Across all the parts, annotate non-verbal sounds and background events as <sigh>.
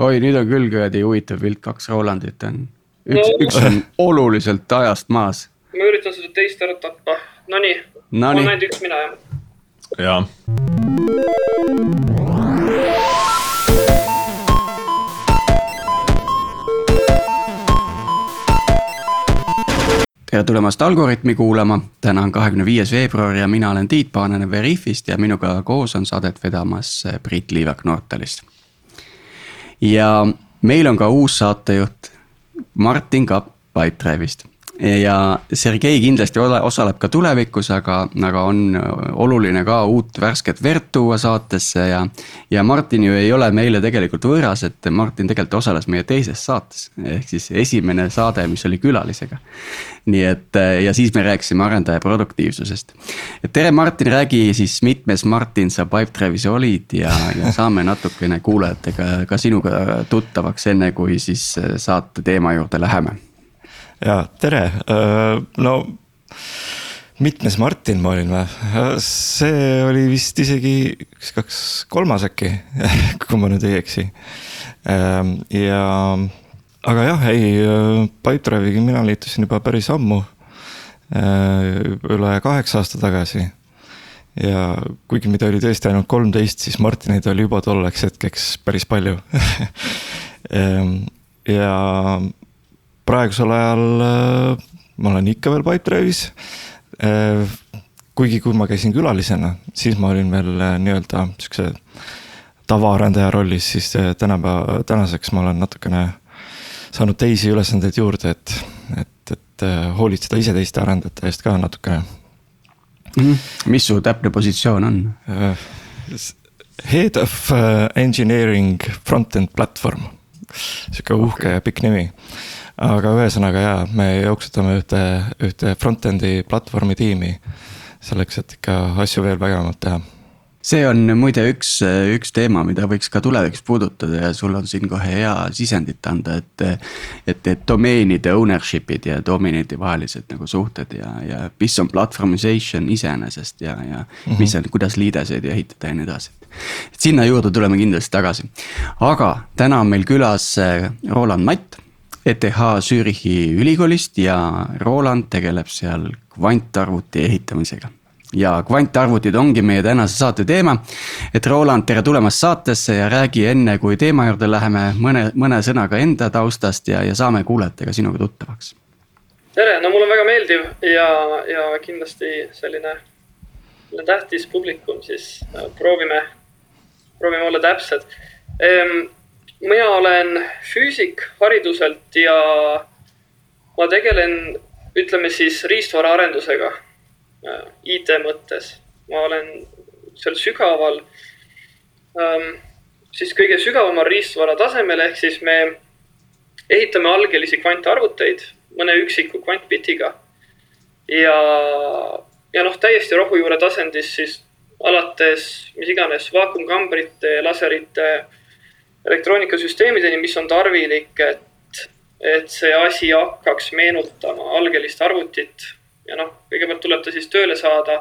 oi, nüüd on küll kuradi huvitav pilt, kaks Rolandit on. üks no., üks on oluliselt ajast maas. ma üritan seda teist ära tappa, nonii no. on ainult üks mina jah. jaa. tere tulemast Algorütmi kuulama, täna on kahekümne viies veebruar ja mina olen Tiit Paananen Veriffist ja minuga koos on saadet vedamas Priit Liivak Nortalist. Ja meil on ka uus saatejuht Martin Kapp Pipedrive'ist ja Sergei kindlasti ole, osaleb ka tulevikus, aga, aga on oluline ka uut värsket verd tuua saatesse ja. ja Martin ju ei ole meile tegelikult võõras, et Martin tegelikult osales meie teises saates, ehk siis esimene saade, mis oli külalisega. nii et ja siis me rääkisime arendaja produktiivsusest. et tere, Martin, räägi siis mitmes Martin sa Pipedrive'is olid ja, ja saame natukene kuulajatega ka sinuga tuttavaks, enne kui siis saate teema juurde läheme ja tere, no mitmes Martin ma olin või? see oli vist isegi üks, kaks, kolmas äkki <laughs> kui ma nüüd ei eksi. Ja, aga jah, ei, Pipedrive'iga mina liitusin juba päris ammu. Üle kaheksa aasta tagasi. ja kuigi meid oli tõesti ainult kolmteist, siis Martineid oli juba tolleks hetkeks päris palju <laughs> ja praegusel ajal äh, ma olen ikka veel Pipedrive'is. Äh, kuigi, kui ma käisin külalisena, siis ma olin veel äh, nii-öelda sihukese tavaarendaja rollis, siis tänapäeva, tänaseks ma olen natukene saanud teisi ülesandeid juurde, et, et, et hoolitseda ise teiste arendajate eest ka natukene mm. -hmm. mis su täpne positsioon on? Head of engineering front-end platvorm, sihuke uhke okay. ja pikk nimi aga ühesõnaga jaa, me jooksutame ühte, ühte front-end'i platvormi tiimi. selleks, et ikka asju veel vägevamalt teha see on muide üks, üks teema, mida võiks ka tulevikus puudutada ja sul on siin kohe hea sisendit anda, et. et, et domeenide ownership'id ja domeenide vahelised nagu suhted ja, ja mis on platvormization iseenesest ja, ja mm. -hmm. mis on, kuidas liideseid ehitada ja nii edasi. et sinna juurde tuleme kindlasti tagasi, aga täna on meil külas Roland Matt ETH Zürichi ülikoolist ja Roland tegeleb seal kvantarvuti ehitamisega. ja kvantarvutid ongi meie tänase saate teema. et Roland, tere tulemast saatesse ja räägi enne, kui teema juurde läheme, mõne, mõne sõnaga enda taustast ja, ja saame kuulajatega sinuga tuttavaks. tere, no mul on väga meeldiv ja, ja kindlasti selline, selline tähtis publikum, siis proovime, proovime olla täpsed ehm, mina olen füüsik hariduselt ja ma tegelen, ütleme siis riistvaraarendusega äh, IT mõttes. ma olen seal sügaval ähm,, siis kõige sügavamal riistvara tasemel, ehk siis me ehitame algelisi kvantarvuteid mõne üksiku kvantbitiga. ja, ja noh, täiesti rohujuure tasandis siis alates mis iganes vaakumkambrite, laserite elektroonikasüsteemideni, mis on tarvilik, et, et see asi hakkaks meenutama algelist arvutit. ja noh, kõigepealt tuleb ta siis tööle saada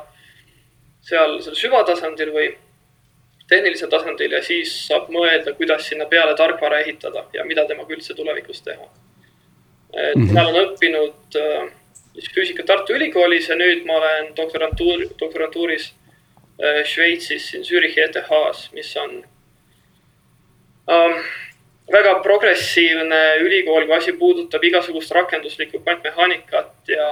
seal, seal süvatasandil või tehnilisel tasandil ja siis saab mõelda, kuidas sinna peale tarkvara ehitada ja mida temaga üldse tulevikus teha. et mm -hmm. mina olen õppinud äh, siis füüsikat Tartu Ülikoolis ja nüüd ma olen doktorantuur, doktorantuuris äh, Šveitsis siin Zürichi ETH-s, mis on um, väga progressiivne ülikool, kui asi puudutab igasugust rakenduslikku kvantmehaanikat ja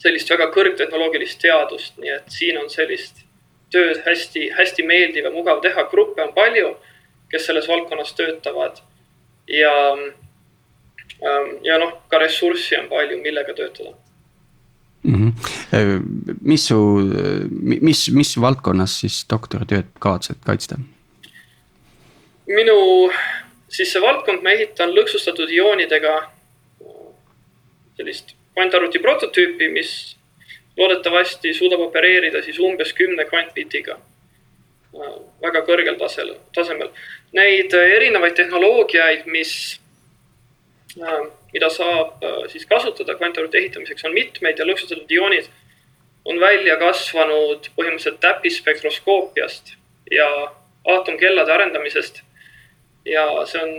sellist väga kõrgtehnoloogilist teadust, nii et siin on sellist tööd hästi-hästi meeldiv ja mugav teha, gruppe on palju, kes selles valdkonnas töötavad. ja, ja noh, ka ressurssi on palju, millega töötada mm. -hmm. mis su, mis, mis valdkonnas siis doktoritööd kavatsed kaitsta? Minu siis see valdkond, ma ehitan lõksustatud ioonidega sellist kvantarvuti prototüüpi, mis loodetavasti suudab opereerida siis umbes kümne kvantbitiga. väga kõrgel tasel, tasemel. Neid erinevaid tehnoloogiaid, mis, mida saab siis kasutada kvantarvuti ehitamiseks, on mitmeid ja lõksustatud ioonid on välja kasvanud põhimõtteliselt täppisspektroskoopiast ja aatomkellade arendamisest ja see on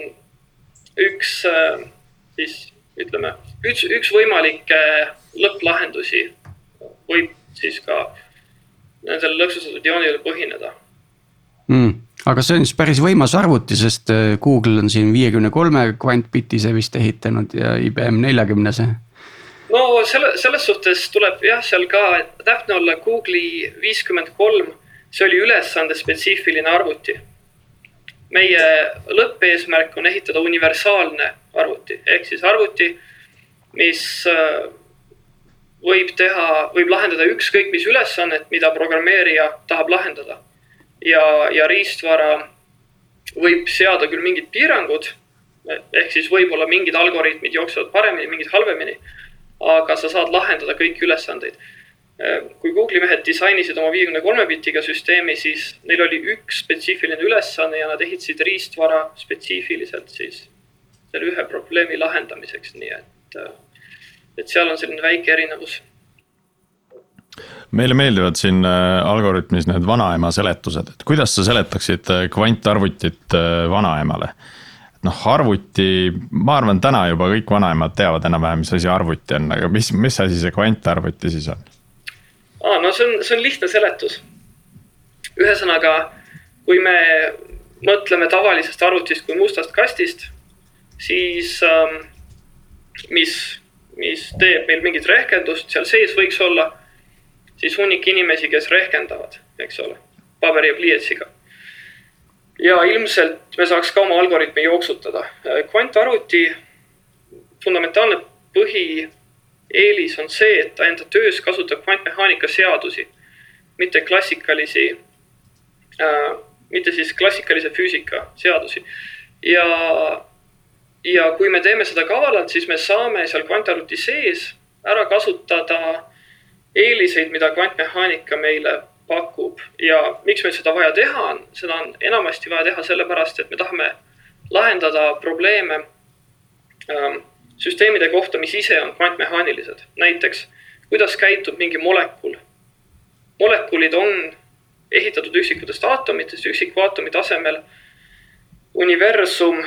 üks siis ütleme, üks, üks võimalikke lõpplahendusi võib siis ka nendele lõksustatud joonidele põhineda mm,. aga see on siis päris võimas arvuti, sest äh, Google on siin viiekümne kolme kvantbitise vist ehitanud ja IBM neljakümnese. no selle, selles suhtes tuleb jah, seal ka täpne olla Google'i viiskümmend kolm, see oli ülesande spetsiifiline arvuti meie lõppeesmärk on ehitada universaalne arvuti, ehk siis arvuti, mis äh, võib teha, võib lahendada ükskõik mis ülesannet, mida programmeerija tahab lahendada. ja, ja riistvara võib seada küll mingid piirangud, ehk siis võib-olla mingid algoritmid jooksevad paremini, mingid halvemini, aga sa saad lahendada kõiki ülesandeid kui Google'i mehed disainisid oma viiekümne kolme bitiga süsteemi, siis neil oli üks spetsiifiline ülesanne ja nad ehitasid riistvara spetsiifiliselt siis selle ühe probleemi lahendamiseks, nii et, äh, et seal on selline väike erinevus. meile meeldivad siin äh, Algorütmis need vanaema seletused, et kuidas sa seletaksid kvantarvutit vanaemale? noh, arvuti, ma arvan, täna juba kõik vanaemad teavad enam-vähem, mis asi arvuti on, aga mis, mis asi see kvantarvuti siis on? Aa, no see on, see on lihtne seletus. ühesõnaga, kui me mõtleme tavalisest arvutist kui mustast kastist, siis ähm, mis, mis teeb meil mingit rehkendust, seal sees võiks olla siis hunnik inimesi, kes rehkendavad, eks ole, paberi ja pliiatsiga. ja ilmselt me saaks ka oma algoritmi jooksutada. kvantarvuti fundamentaalne põhi eelis on see, et ta enda töös kasutab kvantmehaanika seadusi, mitte klassikalisi äh,, mitte siis klassikalise füüsika seadusi. ja, ja kui me teeme seda kavalalt, siis me saame seal kvantarvuti sees ära kasutada eeliseid, mida kvantmehaanika meile pakub ja miks meil seda vaja teha on, seda on enamasti vaja teha sellepärast, et me tahame lahendada probleeme ähm, süsteemide kohta, mis ise on kvantmehaanilised. näiteks, kuidas käitub mingi molekul. molekulid on ehitatud üksikutest aatomitest, üksikvaatomi tasemel. universum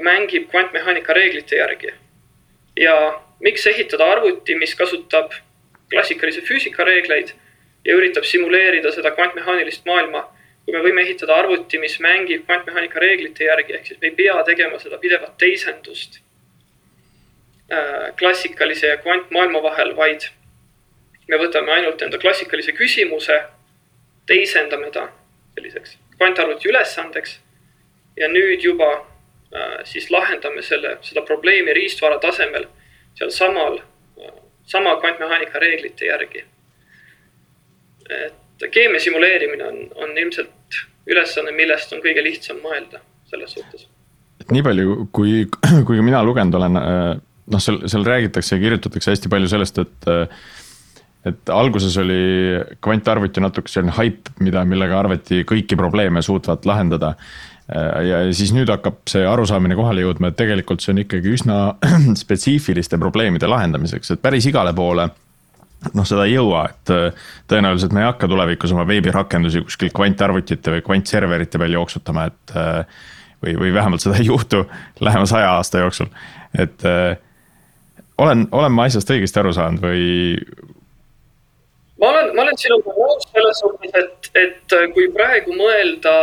mängib kvantmehaanika reeglite järgi. ja miks ehitada arvuti, mis kasutab klassikalise füüsika reegleid ja üritab simuleerida seda kvantmehaanilist maailma, kui me võime ehitada arvuti, mis mängib kvantmehaanika reeglite järgi, ehk siis me ei pea tegema seda pidevat teisendust klassikalise ja kvantmaailma vahel, vaid me võtame ainult enda klassikalise küsimuse, teisendame ta selliseks kvantarvuti ülesandeks ja nüüd juba äh, siis lahendame selle, seda probleemi riistvara tasemel sealsamal, äh, sama kvantmehaanika reeglite järgi. et keemia simuleerimine on, on ilmselt ülesanne, millest on kõige lihtsam mõelda selles suhtes. et nii palju, kui, kui mina lugenud olen noh, seal, seal räägitakse ja kirjutatakse hästi palju sellest, et et alguses oli kvantarvuti natuke selline haip, mida, millega arvati kõiki probleeme suutvat lahendada. ja siis nüüd hakkab see arusaamine kohale jõudma, et tegelikult see on ikkagi üsna <clears throat> spetsiifiliste probleemide lahendamiseks, et päris igale poole noh, seda ei jõua, et tõenäoliselt me ei hakka tulevikus oma veebirakendusi kuskil kvantarvutite või kvantserverite peal jooksutama, et. või, või vähemalt seda ei juhtu <laughs> lähema saja aasta jooksul, et olen, olen ma asjast õigesti aru saanud või? ma olen, ma olen sinuga nõus selles suhtes, et, et kui praegu mõelda,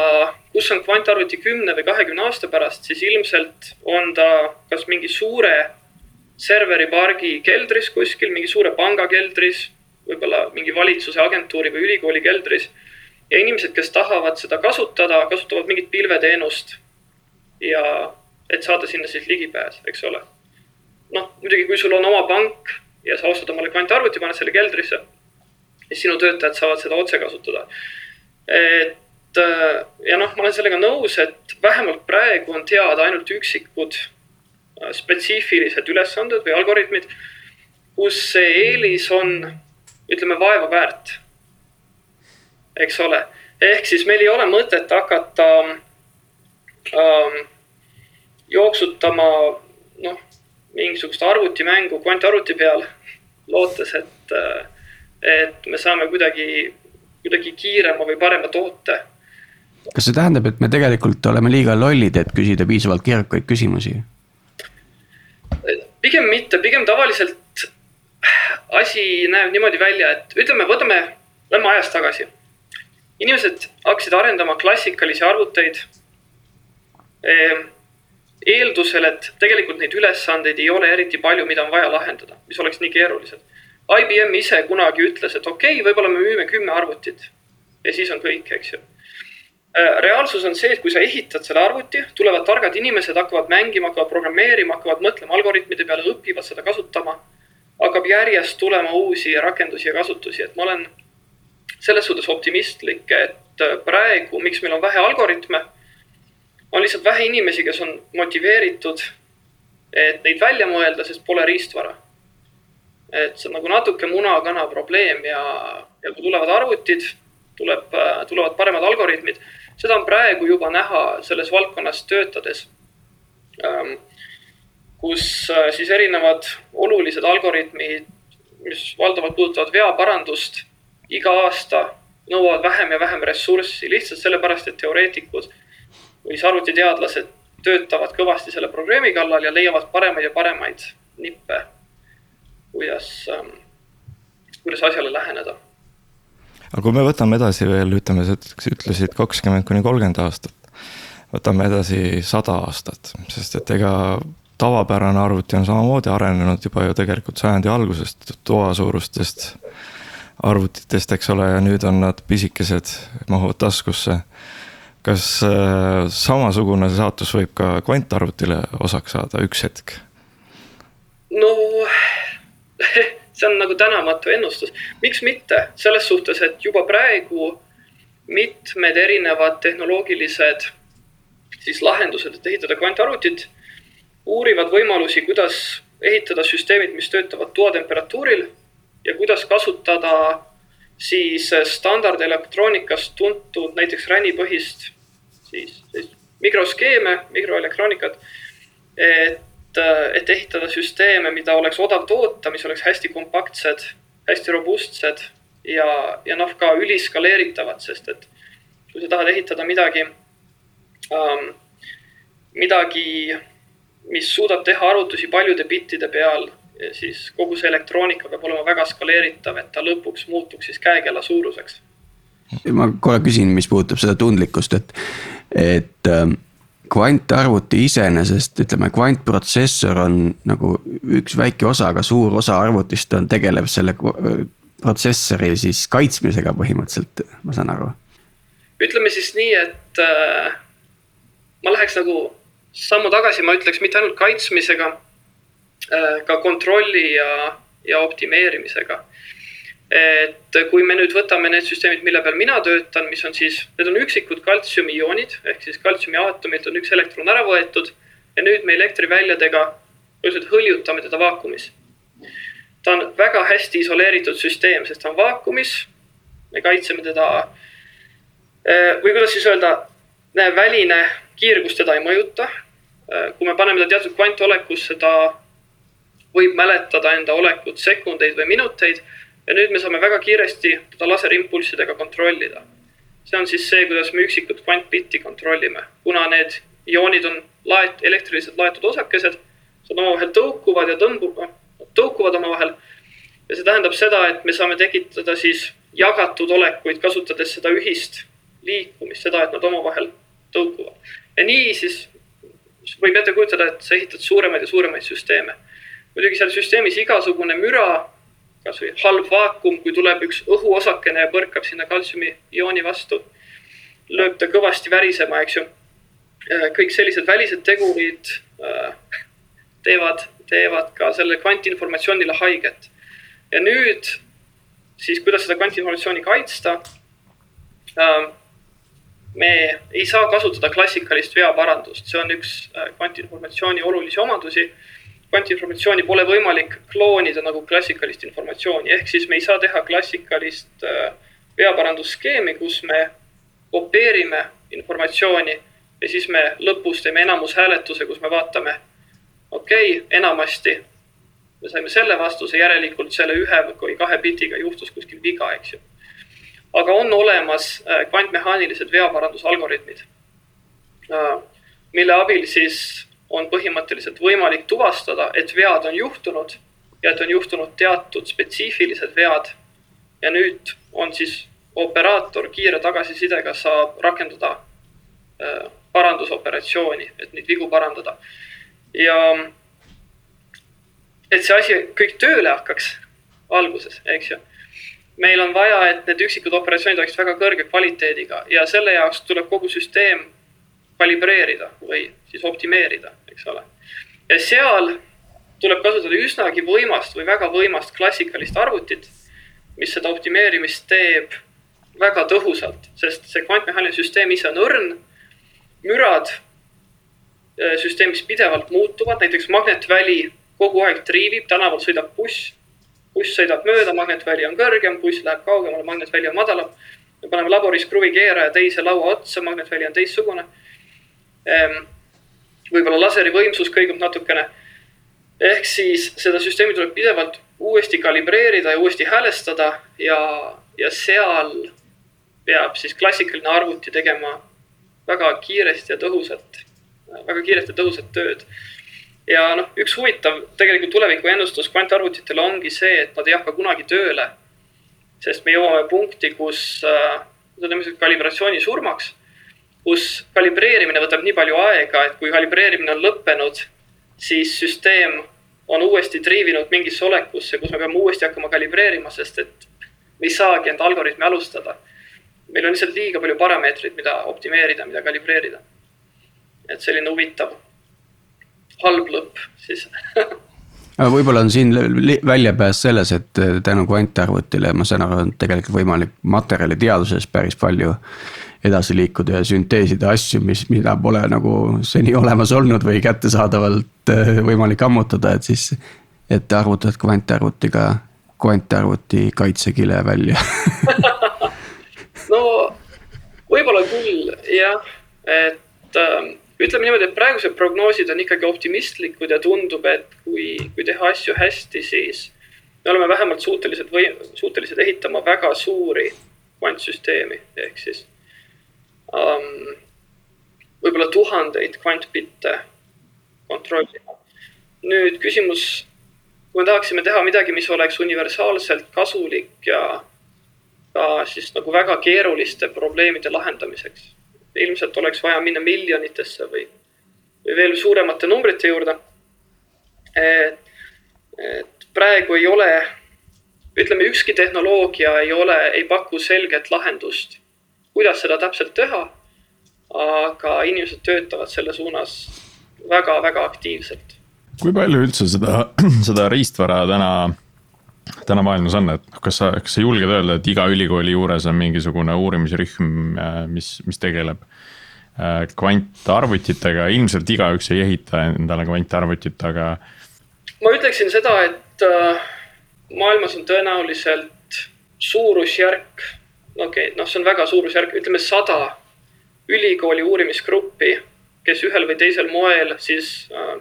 kus on kvantarvuti kümne või kahekümne aasta pärast, siis ilmselt on ta kas mingi suure serveripargi keldris kuskil, mingi suure panga keldris, võib-olla mingi valitsuse agentuuri või ülikooli keldris. ja inimesed, kes tahavad seda kasutada, kasutavad mingit pilveteenust. ja et saada sinna siis ligipääs, eks ole noh, muidugi, kui sul on oma pank ja sa ostad omale kvantarvuti, paned selle keldrisse, siis sinu töötajad saavad seda otse kasutada. et äh, ja noh, ma olen sellega nõus, et vähemalt praegu on teada ainult üksikud äh, spetsiifilised ülesanded või algoritmid, kus see eelis on, ütleme, vaeva väärt. eks ole, ehk siis meil ei ole mõtet hakata ähm, jooksutama noh mingisugust arvutimängu kvantarvuti peal, lootes, et, et me saame kuidagi, kuidagi kiirema või parema toote. kas see tähendab, et me tegelikult oleme liiga lollid, et küsida piisavalt keerukaid küsimusi? pigem mitte, pigem tavaliselt asi näeb niimoodi välja, et ütleme, võtame, lähme ajas tagasi. inimesed hakkasid arendama klassikalisi arvuteid ehm, eeldusel, et tegelikult neid ülesandeid ei ole eriti palju, mida on vaja lahendada, mis oleks nii keerulised. IBM ise kunagi ütles, et okei okay,, võib-olla me müüme kümme arvutit ja siis on kõik, eks ju. Äh, reaalsus on see, et kui sa ehitad selle arvuti, tulevad targad inimesed, hakkavad mängima, hakkavad programmeerima, hakkavad mõtlema algoritmide peale, õpivad seda kasutama. hakkab järjest tulema uusi rakendusi ja kasutusi, et ma olen selles suhtes optimistlik, et praegu, miks meil on vähe algoritme on lihtsalt vähe inimesi, kes on motiveeritud, et neid välja mõelda, sest pole riistvara. et see on nagu natuke muna-kana probleem ja, ja kui tulevad arvutid, tuleb, tulevad paremad algoritmid, seda on praegu juba näha selles valdkonnas töötades. Ähm, kus äh, siis erinevad olulised algoritmid, mis valdavalt puudutavad veaparandust, iga aasta nõuavad vähem ja vähem ressurssi lihtsalt sellepärast, et teoreetikud siis arvutiteadlased töötavad kõvasti selle probleemi kallal ja leiavad paremaid ja paremaid nippe, kuidas, ähm, kuidas asjale läheneda. aga kui me võtame edasi veel, ütleme, sa ütlesid kakskümmend kuni kolmkümmend aastat. võtame edasi sada aastat, sest et ega tavapärane arvuti on samamoodi arenenud juba ju tegelikult sajandi algusest toasuurustest arvutitest, eks ole, ja nüüd on nad pisikesed, mahuvad taskusse kas äh, samasugune saatus võib ka kvantarvutile osaks saada üks hetk? no <laughs> see on nagu tänamatu ennustus, miks mitte selles suhtes, et juba praegu mitmed erinevad tehnoloogilised siis lahendused, et ehitada kvantarvutit, uurivad võimalusi, kuidas ehitada süsteemid, mis töötavad toatemperatuuril ja kuidas kasutada siis standardelektroonikas tuntud näiteks RAN-i-põhist siis, siis mikroskeeme, mikroelektroonikat. et, et ehitada süsteeme, mida oleks odav toota, mis oleks hästi kompaktsed, hästi robustsed ja, ja noh, ka üliskaleeritavad, sest et kui sa tahad ehitada midagi ähm,, midagi, mis suudab teha arvutusi paljude bittide peal siis kogu see elektroonika peab olema väga skaleeritav, et ta lõpuks muutuks siis käekella suuruseks. ma kohe küsin, mis puudutab seda tundlikkust, et, et ähm, kvantarvuti iseenesest, ütleme, kvantprotsessor on nagu üks väike osa, aga suur osa arvutist on, tegeleb selle protsessori siis kaitsmisega põhimõtteliselt, ma saan aru. ütleme siis nii, et äh, ma läheks nagu sammu tagasi, ma ütleks mitte ainult kaitsmisega Äh, ka kontrolli ja, ja optimeerimisega. Et kui me nüüd võtame need süsteemid, mille peal mina töötan, mis on siis, need on üksikud kaltsiumiioonid ehk siis kaltsiumiaatomilt on üks elektron ära võetud ja nüüd me elektriväljadega põhimõtteliselt hõljutame teda vaakumis. ta on väga hästi isoleeritud süsteem, sest ta on vaakumis. me kaitseme teda äh, või kuidas siis öelda, väline kiirgus teda ei mõjuta. Äh, kui me paneme ta teatud kvantolekusse, ta võib mäletada enda olekut sekundeid või minuteid ja nüüd me saame väga kiiresti teda laserimpulssidega kontrollida. see on siis see, kuidas me üksikut kvantbitti kontrollime, kuna need ioonid on laet-, elektriliselt laetud osakesed, nad omavahel tõukuvad ja tõmbuvad, tõukuvad omavahel. ja see tähendab seda, et me saame tekitada siis jagatud olekuid, kasutades seda ühist liikumist, seda, et nad omavahel tõukuvad. ja nii siis võib ette kujutada, et sa ehitad suuremaid ja suuremaid süsteeme muidugi seal süsteemis igasugune müra, kasvõi halb vaakum, kui tuleb üks õhuosakene ja põrkab sinna kaltsiumiiooni vastu, lööb ta kõvasti värisema, eks ju. Äh, kõik sellised välised tegurid äh, teevad, teevad ka sellele kvantinformatsioonile haiget. ja nüüd siis, kuidas seda kvantinformatsiooni kaitsta? Äh, me ei saa kasutada klassikalist veaparandust, see on üks kvantinformatsiooni olulisi omadusi kvantinformatsiooni pole võimalik kloonida nagu klassikalist informatsiooni, ehk siis me ei saa teha klassikalist äh, veaparandusskeemi, kus me kopeerime informatsiooni ja siis me lõpus teeme enamushääletuse, kus me vaatame, okei okay,, enamasti me saime selle vastuse, järelikult selle ühe või kahe bitiga juhtus kuskil viga, eks ju. aga on olemas kvantmehaanilised veaparandusalgoritmid, mille abil siis on põhimõtteliselt võimalik tuvastada, et vead on juhtunud ja et on juhtunud teatud spetsiifilised vead. ja nüüd on siis operaator kiire tagasisidega saab rakendada äh, parandusoperatsiooni, et neid vigu parandada. ja et see asi kõik tööle hakkaks alguses, eks ju. meil on vaja, et need üksikud operatsioonid oleksid väga kõrge kvaliteediga ja selle jaoks tuleb kogu süsteem kalibreerida või siis optimeerida, eks ole. ja seal tuleb kasutada üsnagi võimast või väga võimast klassikalist arvutit, mis seda optimeerimist teeb väga tõhusalt, sest see kvantmehaaniline süsteem ise on õrn. mürad äh, süsteemis pidevalt muutuvad, näiteks magnetväli kogu aeg triivib, tänaval sõidab buss. buss sõidab mööda, magnetväli on kõrgem, buss läheb kaugemale, magnetväli on madalam. me paneme laboris kruvikeeraja teise laua otsa, magnetväli on teistsugune. Ehm, võib-olla laseri võimsus kõigub natukene ehk siis seda süsteemi tuleb pidevalt uuesti kalibreerida ja uuesti häälestada ja, ja seal peab siis klassikaline arvuti tegema väga kiiresti ja tõhusalt, väga kiiresti ja tõhusat tööd. ja noh, üks huvitav tegelikult tuleviku ennustus kvantarvutitele ongi see, et nad ei hakka kunagi tööle. sest me jõuame punkti, kus äh,, seda nimetada kalibratsiooni surmaks, kus kalibreerimine võtab nii palju aega, et kui kalibreerimine on lõppenud, siis süsteem on uuesti triivinud mingisse olekusse, kus me peame uuesti hakkama kalibreerima, sest et me ei saagi enda algoritmi alustada meil on lihtsalt liiga palju parameetreid, mida optimeerida, mida kalibreerida. et selline huvitav halb lõpp siis <laughs> aga võib-olla on siin väljapääs selles, et tänu kvantarvutile, ma saan aru, on tegelikult võimalik materjaliteaduses päris palju edasi liikuda ja sünteesida asju, mis, mida pole nagu seni olemas olnud või kättesaadavalt äh, võimalik ammutada, et siis. et arvutad kvantarvutiga kvantarvuti kaitsekile välja <laughs> no võib-olla küll jah, et äh, ütleme niimoodi, et praegused prognoosid on ikkagi optimistlikud ja tundub, et kui, kui teha asju hästi, siis me oleme vähemalt suutelised või suutelised ehitama väga suuri kvantsüsteemi ehk siis um, võib-olla tuhandeid kvantbitte kontrollima. nüüd küsimus, kui me tahaksime teha midagi, mis oleks universaalselt kasulik ja ka siis nagu väga keeruliste probleemide lahendamiseks. ilmselt oleks vaja minna miljonitesse või, või veel suuremate numbrite juurde. et, et praegu ei ole, ütleme, ükski tehnoloogia ei ole, ei paku selget lahendust, kuidas seda täpselt teha. aga inimesed töötavad selle suunas väga-väga aktiivselt. kui palju üldse seda, <clears throat> seda riistvara täna täna maailmas on, et kas sa, kas sa julged öelda, et iga ülikooli juures on mingisugune uurimisrühm, äh, mis, mis tegeleb äh, kvantarvutitega, ilmselt igaüks ei ehita endale kvantarvutit, aga. ma ütleksin seda, et äh, maailmas on tõenäoliselt suurusjärk, okei okay,, noh, see on väga suurusjärk, ütleme sada ülikooli uurimisgruppi, kes ühel või teisel moel siis äh,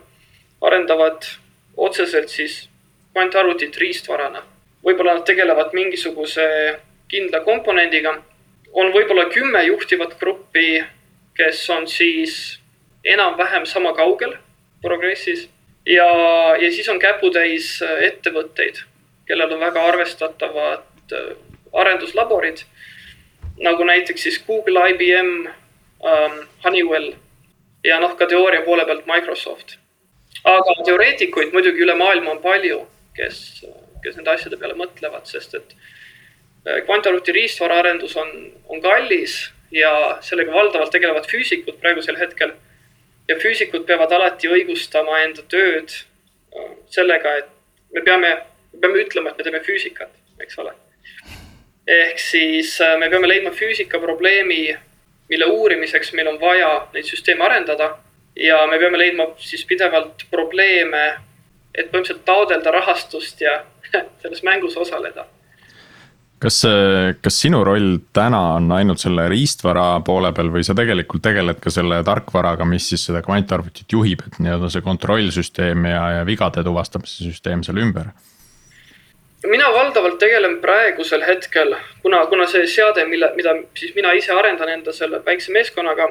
arendavad otseselt siis kvantarvutit riistvarana. võib-olla nad tegelevad mingisuguse kindla komponendiga. on võib-olla kümme juhtivat gruppi, kes on siis enam-vähem sama kaugel progressis ja, ja siis on käputäis ettevõtteid, kellel on väga arvestatavad äh, arenduslaborid. Nagu näiteks siis Google, IBM um,, Honeywell ja noh, ka teooria poole pealt Microsoft. aga teoreetikuid muidugi üle maailma on palju kes, kes nende asjade peale mõtlevad, sest et äh, kvantarvuti riistvaraarendus on, on kallis ja sellega valdavalt tegelevad füüsikud praegusel hetkel. ja füüsikud peavad alati õigustama enda tööd äh, sellega, et me peame, me peame ütlema, et me teeme füüsikat, eks ole. Ehk siis äh, me peame leidma füüsika probleemi, mille uurimiseks meil on vaja neid süsteeme arendada ja me peame leidma siis pidevalt probleeme et põhimõtteliselt taodelda rahastust ja <laughs> selles mängus osaleda. kas, kas sinu roll täna on ainult selle riistvara poole peal või sa tegelikult tegeled ka selle tarkvaraga, mis siis seda kvantarvutit juhib, et nii-öelda see kontrollsüsteem ja, ja vigade tuvastamise süsteem seal ümber? Mina valdavalt tegelen praegusel hetkel, kuna, kuna see seade, mille, mida siis mina ise arendan enda selle väikse meeskonnaga.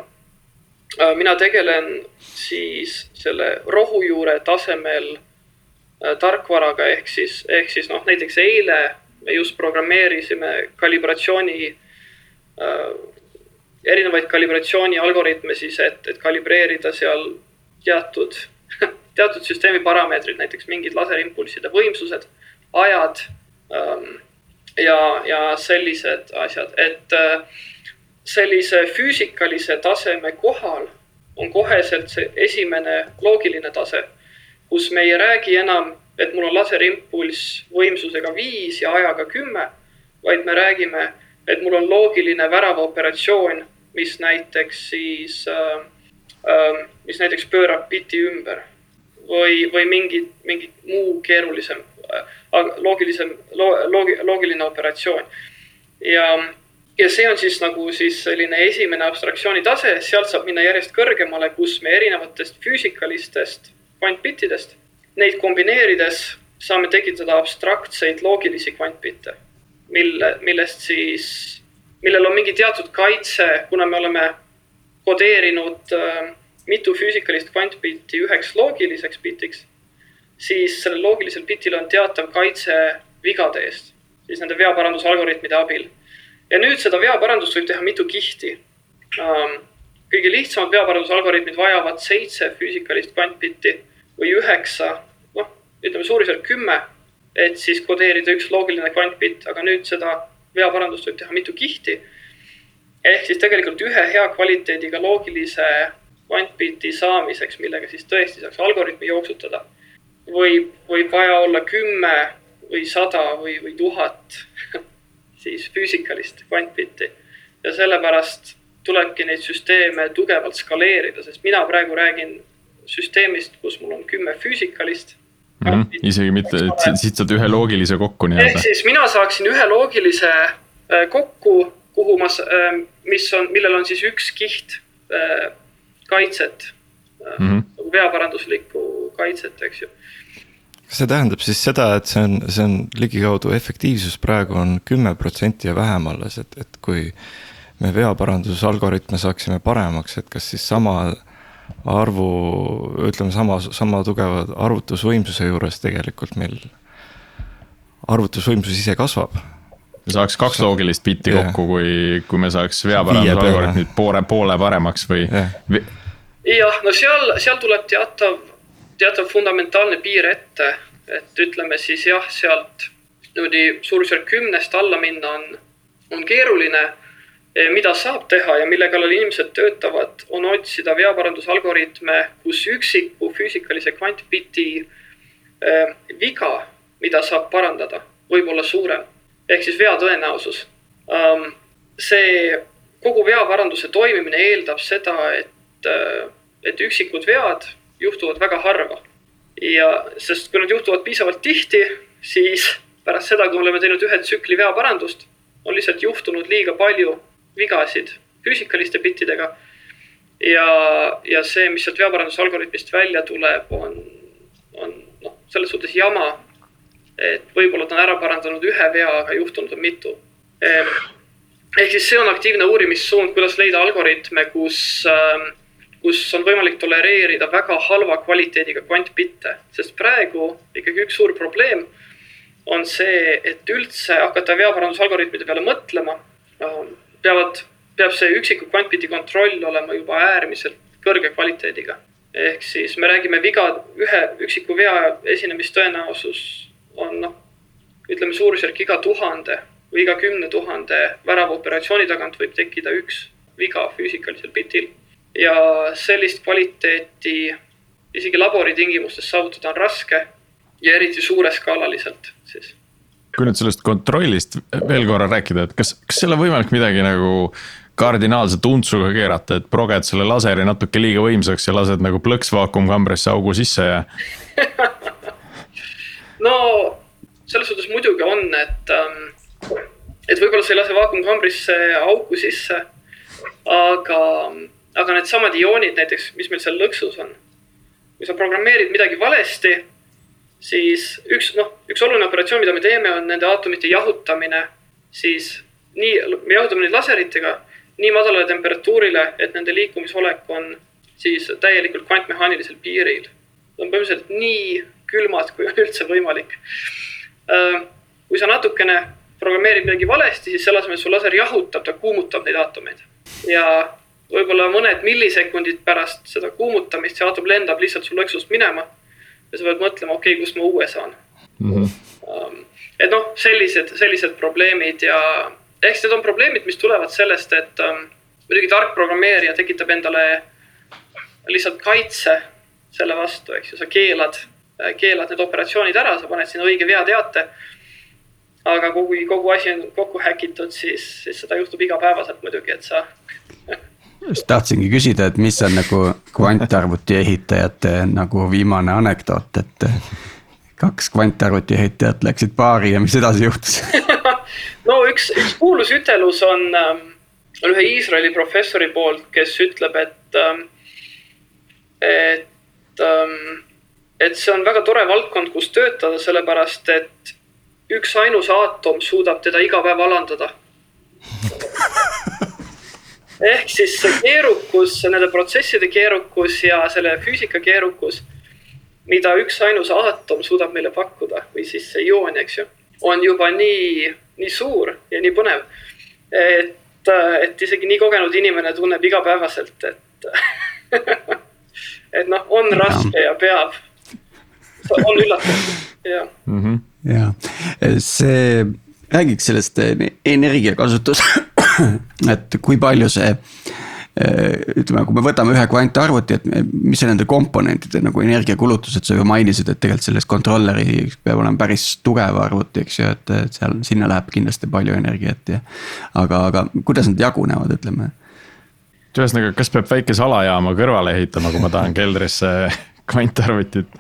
Äh, mina tegelen siis selle rohujuure tasemel äh, tarkvaraga ehk siis, ehk siis noh, näiteks eile me just programmeerisime kalibratsiooni äh,, erinevaid kalibratsiooni algoritme siis, et, et kalibreerida seal teatud <laughs> teatud süsteemi parameetrid, näiteks mingid laserimpulsside võimsused ajad ähm, ja, ja sellised asjad, et äh, sellise füüsikalise taseme kohal on koheselt see esimene loogiline tase, kus me ei räägi enam, et mul on laserimpulss võimsusega viis ja ajaga kümme, vaid me räägime, et mul on loogiline väravaoperatsioon, mis näiteks siis äh,, äh, mis näiteks pöörab biti ümber või, või mingi, mingi muu keerulisem loogilisem, loogi, loogiline operatsioon. ja, ja see on siis nagu siis selline esimene abstraktsiooni tase, sealt saab minna järjest kõrgemale, kus me erinevatest füüsikalistest kvantbittidest, neid kombineerides saame tekitada abstraktseid loogilisi kvantbitte, mille, millest siis, millel on mingi teatud kaitse, kuna me oleme kodeerinud äh, mitu füüsikalist kvantbitti üheks loogiliseks bitiks siis sellel loogilisel bitil on teatav kaitse vigade eest, siis nende veaparandusalgoritmide abil. ja nüüd seda veaparandust võib teha mitu kihti. kõige lihtsamad veaparandusalgoritmid vajavad seitse füüsikalist kvantbitti või üheksa, noh, ütleme suurusjärk kümme, et siis kodeerida üks loogiline kvantbitt, aga nüüd seda veaparandust võib teha mitu kihti. ehk siis tegelikult ühe hea kvaliteediga loogilise kvantbitti saamiseks, millega siis tõesti saaks algoritmi jooksutada võib, võib vaja olla kümme või sada või, või tuhat <laughs> siis füüsikalist kvantbitti. ja sellepärast tulebki neid süsteeme tugevalt skaleerida, sest mina praegu räägin süsteemist, kus mul on kümme füüsikalist mm. -hmm. isegi mitte, siit saad ühe loogilise kokku nii-öelda. ehk siis mina saaksin ühe loogilise äh, kokku, kuhu ma, äh, mis on, millel on siis üks kiht äh, kaitset mm, -hmm. veaparanduslikku kaitset, eks ju kas see tähendab siis seda, et see on, see on ligikaudu efektiivsus praegu on kümme protsenti ja vähem alles, et, et kui me veaparandusalgoritme saaksime paremaks, et kas siis sama arvu, ütleme sama, sama tugeva arvutusvõimsuse juures tegelikult meil arvutusvõimsus ise kasvab saaks kaks loogilist bitti yeah. kokku, kui, kui me saaks veaparandusalgoritmid poole, poole paremaks või yeah.? Jah, no seal, seal tuleb teatav teatav fundamentaalne piir ette, et ütleme siis jah, sealt niimoodi suurusjärk kümnest alla minna on, on keeruline. mida saab teha ja mille kallal inimesed töötavad, on otsida veaparandusalgoritme, kus üksiku füüsikalise kvantbiti äh, viga, mida saab parandada, võib olla suurem ehk siis vea tõenäosus ähm,. see kogu veaparanduse toimimine eeldab seda, et, äh, et üksikud vead juhtuvad väga harva. ja sest kui nad juhtuvad piisavalt tihti, siis pärast seda, kui me oleme teinud ühe tsükli veaparandust, on lihtsalt juhtunud liiga palju vigasid füüsikaliste bittidega. ja, ja see, mis sealt veaparandusalgoritmist välja tuleb, on, on noh, selles suhtes jama. et võib-olla ta on ära parandanud ühe vea, aga juhtunud on mitu ehk siis see on aktiivne uurimissuund, kuidas leida algoritme, kus äh, kus on võimalik tolereerida väga halva kvaliteediga kvantbitte, sest praegu ikkagi üks suur probleem on see, et üldse hakata veaparandusalgoritmide peale mõtlema, ähm, peavad, peab see üksiku kvantbiti kontroll olema juba äärmiselt kõrge kvaliteediga. ehk siis me räägime viga, ühe üksiku vea esinemistõenäosus on noh, ütleme suurusjärk iga tuhande või iga kümne tuhande väravaoperatsiooni tagant võib tekkida üks viga füüsikalisel bitil ja sellist kvaliteeti isegi laboritingimustes saavutada on raske ja eriti suureskaalaliselt siis. kui nüüd sellest kontrollist veel korra rääkida, et kas, kas seal on võimalik midagi nagu kardinaalselt untsuga keerata, et proged selle laseri natuke liiga võimsaks ja lased nagu plõks vaakumkambrisse augu sisse ja <laughs> no selles suhtes muidugi on, et, ähm, et võib-olla sa ei lase vaakumkambrisse auku sisse, aga aga needsamad ioonid näiteks, mis meil seal lõksus on, kui sa programmeerid midagi valesti, siis üks, noh, üks oluline operatsioon, mida me teeme, on nende aatomite jahutamine siis nii, me jahutame neid laseritega nii madalale temperatuurile, et nende liikumisolek on siis täielikult kvantmehaanilisel piiril. Nad on põhimõtteliselt nii külmad, kui on üldse võimalik. Äh, kui sa natukene programmeerid midagi valesti, siis selle asemel su laser jahutab, ta kuumutab neid aatomeid. ja võib-olla mõned millisekundid pärast seda kuumutamist see aatom lendab lihtsalt su lõksust minema. ja sa pead mõtlema, okei okay,, kust ma uue saan mm. -hmm. et noh, sellised, sellised probleemid ja siis need on probleemid, mis tulevad sellest, et um, muidugi tark programmeerija tekitab endale lihtsalt kaitse selle vastu, eks ju, sa keelad, keelad need operatsioonid ära, sa paned sinna õige veateate aga kui kogu asi on kokku häkitud, siis, siis seda juhtub igapäevaselt muidugi, et sa <laughs> just tahtsingi küsida, et mis on nagu kvantarvuti ehitajate nagu viimane anekdoot, et kaks kvantarvuti ehitajat läksid baari ja mis edasi juhtus? <laughs> No üks, üks kuulus ütelus on, ähm, on ühe Iisraeli professori poolt, kes ütleb, et, ähm, et, ähm, et see on väga tore valdkond, kus töötada, sellepärast et üksainus aatom suudab teda iga päev alandada ehk siis see keerukus, nende protsesside keerukus ja selle füüsika keerukus, mida üksainus aatom suudab meile pakkuda või siis see joon, eks ju, on juba nii, nii suur ja nii põnev. et, et isegi nii kogenud inimene tunneb igapäevaselt, et <laughs> et noh, on raske ja peab. on üllatav, jah mm -hmm ja see, räägiks sellest eh, energiakasutus, <laughs> <clears throat> et kui palju see eh, ütleme, kui me võtame ühe kvantarvuti, et mis see nende komponentide nagu energiakulutused, sa ju mainisid, et tegelikult selles controller'i peab olema päris tugev arvuti, eks ju, et, et seal, sinna läheb kindlasti palju energiat ja. aga, aga kuidas nad jagunevad, ütleme? ühesõnaga, kas peab väike salajaama kõrvale ehitama, kui ma tahan keldrisse <laughs> kvantarvutit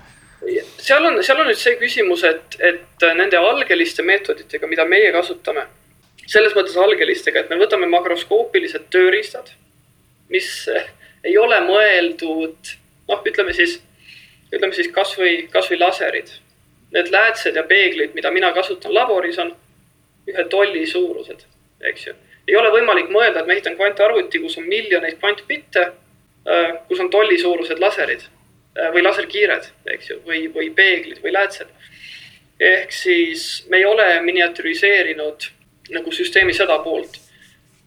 seal on, seal on nüüd see küsimus, et, et nende algeliste meetoditega, mida meie kasutame, selles mõttes algelistega, et me võtame makroskoopilised tööriistad, mis ei ole mõeldud, noh, ütleme siis, ütleme siis kasvõi, kasvõi laserid. Need läätsed ja peeglid, mida mina kasutan laboris, on ühe tolli suurused, eks ju. ei ole võimalik mõelda, et ma ehitan kvantarvuti, kus on miljoneid kvantbitte, äh, kus on tolli suurused laserid Äh, või laserkiired, eks ju, või, või peeglid või läätsed. ehk siis me ei ole miniatüriseerinud nagu süsteemi seda poolt.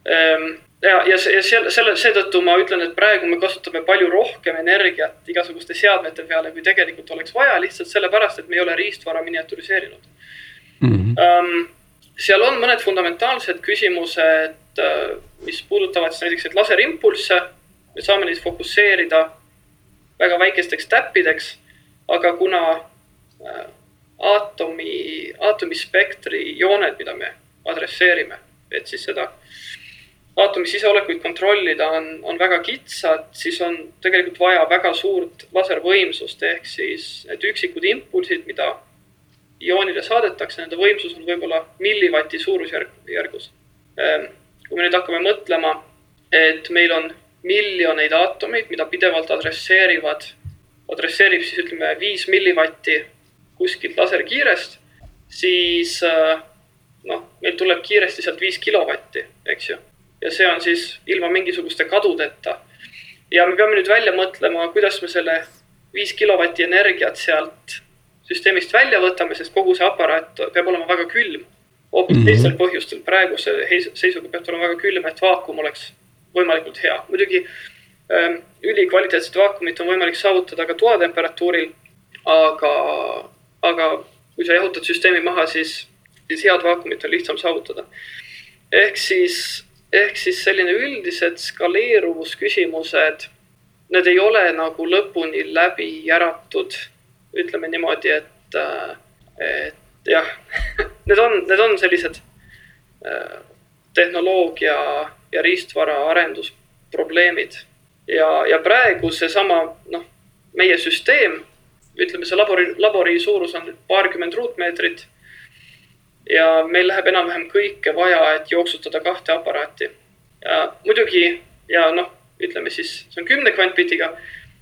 Ehm, ja, ja selle, selle, seetõttu ma ütlen, et praegu me kasutame palju rohkem energiat igasuguste seadmete peale, kui tegelikult oleks vaja, lihtsalt sellepärast, et me ei ole riistvara miniatüriseerinud mm. -hmm. seal on mõned fundamentaalsed küsimused, äh, mis puudutavad siis näiteks neid laserimpulsse. me saame neid fokusseerida väga väikesteks täppideks, aga kuna äh, aatomi, aatomispektri jooned, mida me adresseerime, et siis seda aatomi siseolekuid kontrollida on, on väga kitsad, siis on tegelikult vaja väga suurt laservõimsust, ehk siis need üksikud impulsid, mida ioonile saadetakse, nende võimsus on võib-olla millivati suurusjärgus. Ähm, kui me nüüd hakkame mõtlema, et meil on miljoneid aatomeid, mida pidevalt adresseerivad, adresseerib siis ütleme viis millivatti kuskilt laserkiirest, siis äh, noh, meil tuleb kiiresti sealt viis kilovatti, eks ju. ja see on siis ilma mingisuguste kadudeta. ja me peame nüüd välja mõtlema, kuidas me selle viis kilovatti energiat sealt süsteemist välja võtame, sest kogu see aparaat peab olema väga külm. hoopis mm -hmm. teistel põhjustel, praeguse seisuga peab ta olema väga külm, et vaakum oleks võimalikult hea. muidugi ähm, ülikvaliteetset vaakumit on võimalik saavutada ka toatemperatuuril, aga, aga kui sa jahutad süsteemi maha, siis, siis head vaakumit on lihtsam saavutada. ehk siis, ehk siis selline üldised skaleeruvusküsimused, need ei ole nagu lõpuni läbi järatud, ütleme niimoodi, et, et jah <laughs> need on, need on sellised äh, tehnoloogia ja riistvara arendusprobleemid. ja, ja praegu seesama, noh, meie süsteem, ütleme, see labori, labori suurus on paarkümmend ruutmeetrit. Ja meil läheb enam-vähem kõike vaja, et jooksutada kahte aparaati. ja muidugi ja noh, ütleme siis, see on kümne kvantbitiga.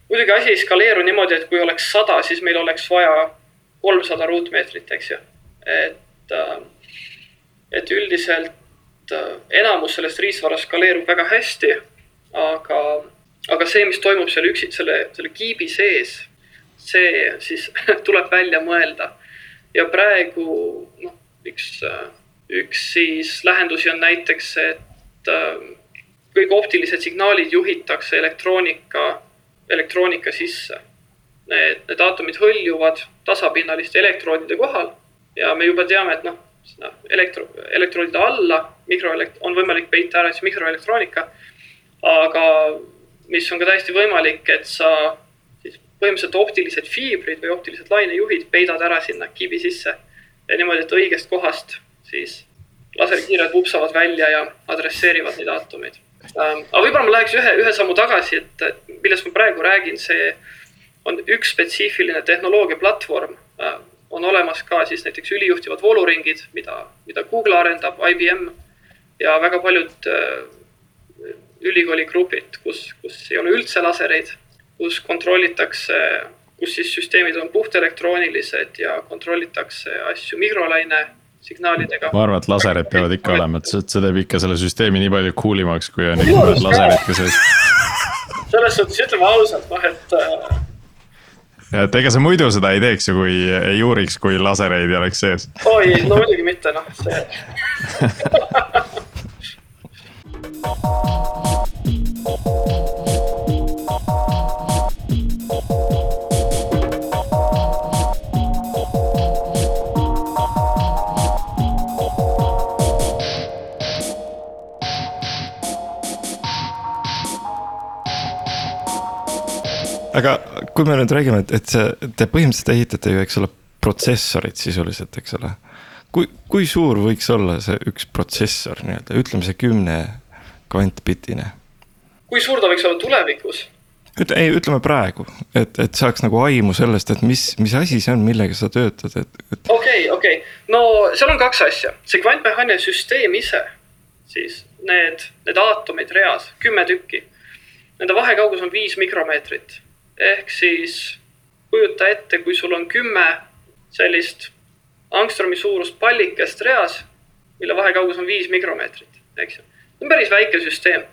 muidugi asi ei skaleeru niimoodi, et kui oleks sada, siis meil oleks vaja kolmsada ruutmeetrit, eks ju. et, et üldiselt enamus sellest riistvarast skaleerub väga hästi, aga, aga see, mis toimub seal üksi, selle, selle kiibi sees, see siis <laughs> tuleb välja mõelda. ja praegu noh, üks, üks siis lahendusi on näiteks, et kõik optilised signaalid juhitakse elektroonika, elektroonika sisse. Need, need aatomid hõljuvad tasapinnaliste elektroodide kohal ja me juba teame, et noh, elektro, elektroodide alla mikroelekt-, on võimalik peita ära siis mikroelektroonika. aga mis on ka täiesti võimalik, et sa siis põhimõtteliselt optilised fiibrid või optilised lainejuhid peidad ära sinna kiibi sisse. Ja niimoodi, et õigest kohast siis laserkiired vupsavad välja ja adresseerivad neid aatomeid ähm,. aga võib-olla ma läheks ühe, ühe sammu tagasi, et millest ma praegu räägin, see on üks spetsiifiline tehnoloogiaplatvorm äh, on olemas ka siis näiteks ülijuhtivad vooluringid, mida, mida Google arendab, IBM ja väga paljud äh, ülikooli grupid, kus, kus ei ole üldse lasereid, kus kontrollitakse, kus siis süsteemid on puhtelektroonilised ja kontrollitakse asju mikrolaine signaalidega. ma arvan, et laserid peavad ikka olema, et see, see teeb ikka selle süsteemi nii palju cool imaks, kui on ikka laserid ka sees. selles suhtes ütleme ausalt, noh, et äh, et ega sa muidu seda ei teeks ju, kui ei uuriks, kui lasereid ei oleks sees. oi, no muidugi mitte, noh, see <laughs> aga kui me nüüd räägime, et, et see, te põhimõtteliselt ehitate ju, eks ole, protsessorit sisuliselt, eks ole. kui, kui suur võiks olla see üks protsessor nii-öelda, ütleme see kümne kvantbitine? kui suur ta võiks olla tulevikus? ütle, ei, ütleme praegu, et, et saaks nagu aimu sellest, et mis, mis asi see on, millega sa töötad, et, et. okei okay,, okei okay., no seal on kaks asja, see kvantmehaaniline süsteem ise, siis need, need aatomid reas, kümme tükki. Nende vahekaugus on viis mikromeetrit ehk siis kujuta ette, kui sul on kümme sellist angstromi suurust pallikest reas, mille vahekaugus on viis mikromeetrit, eks ju. see on päris väike süsteem.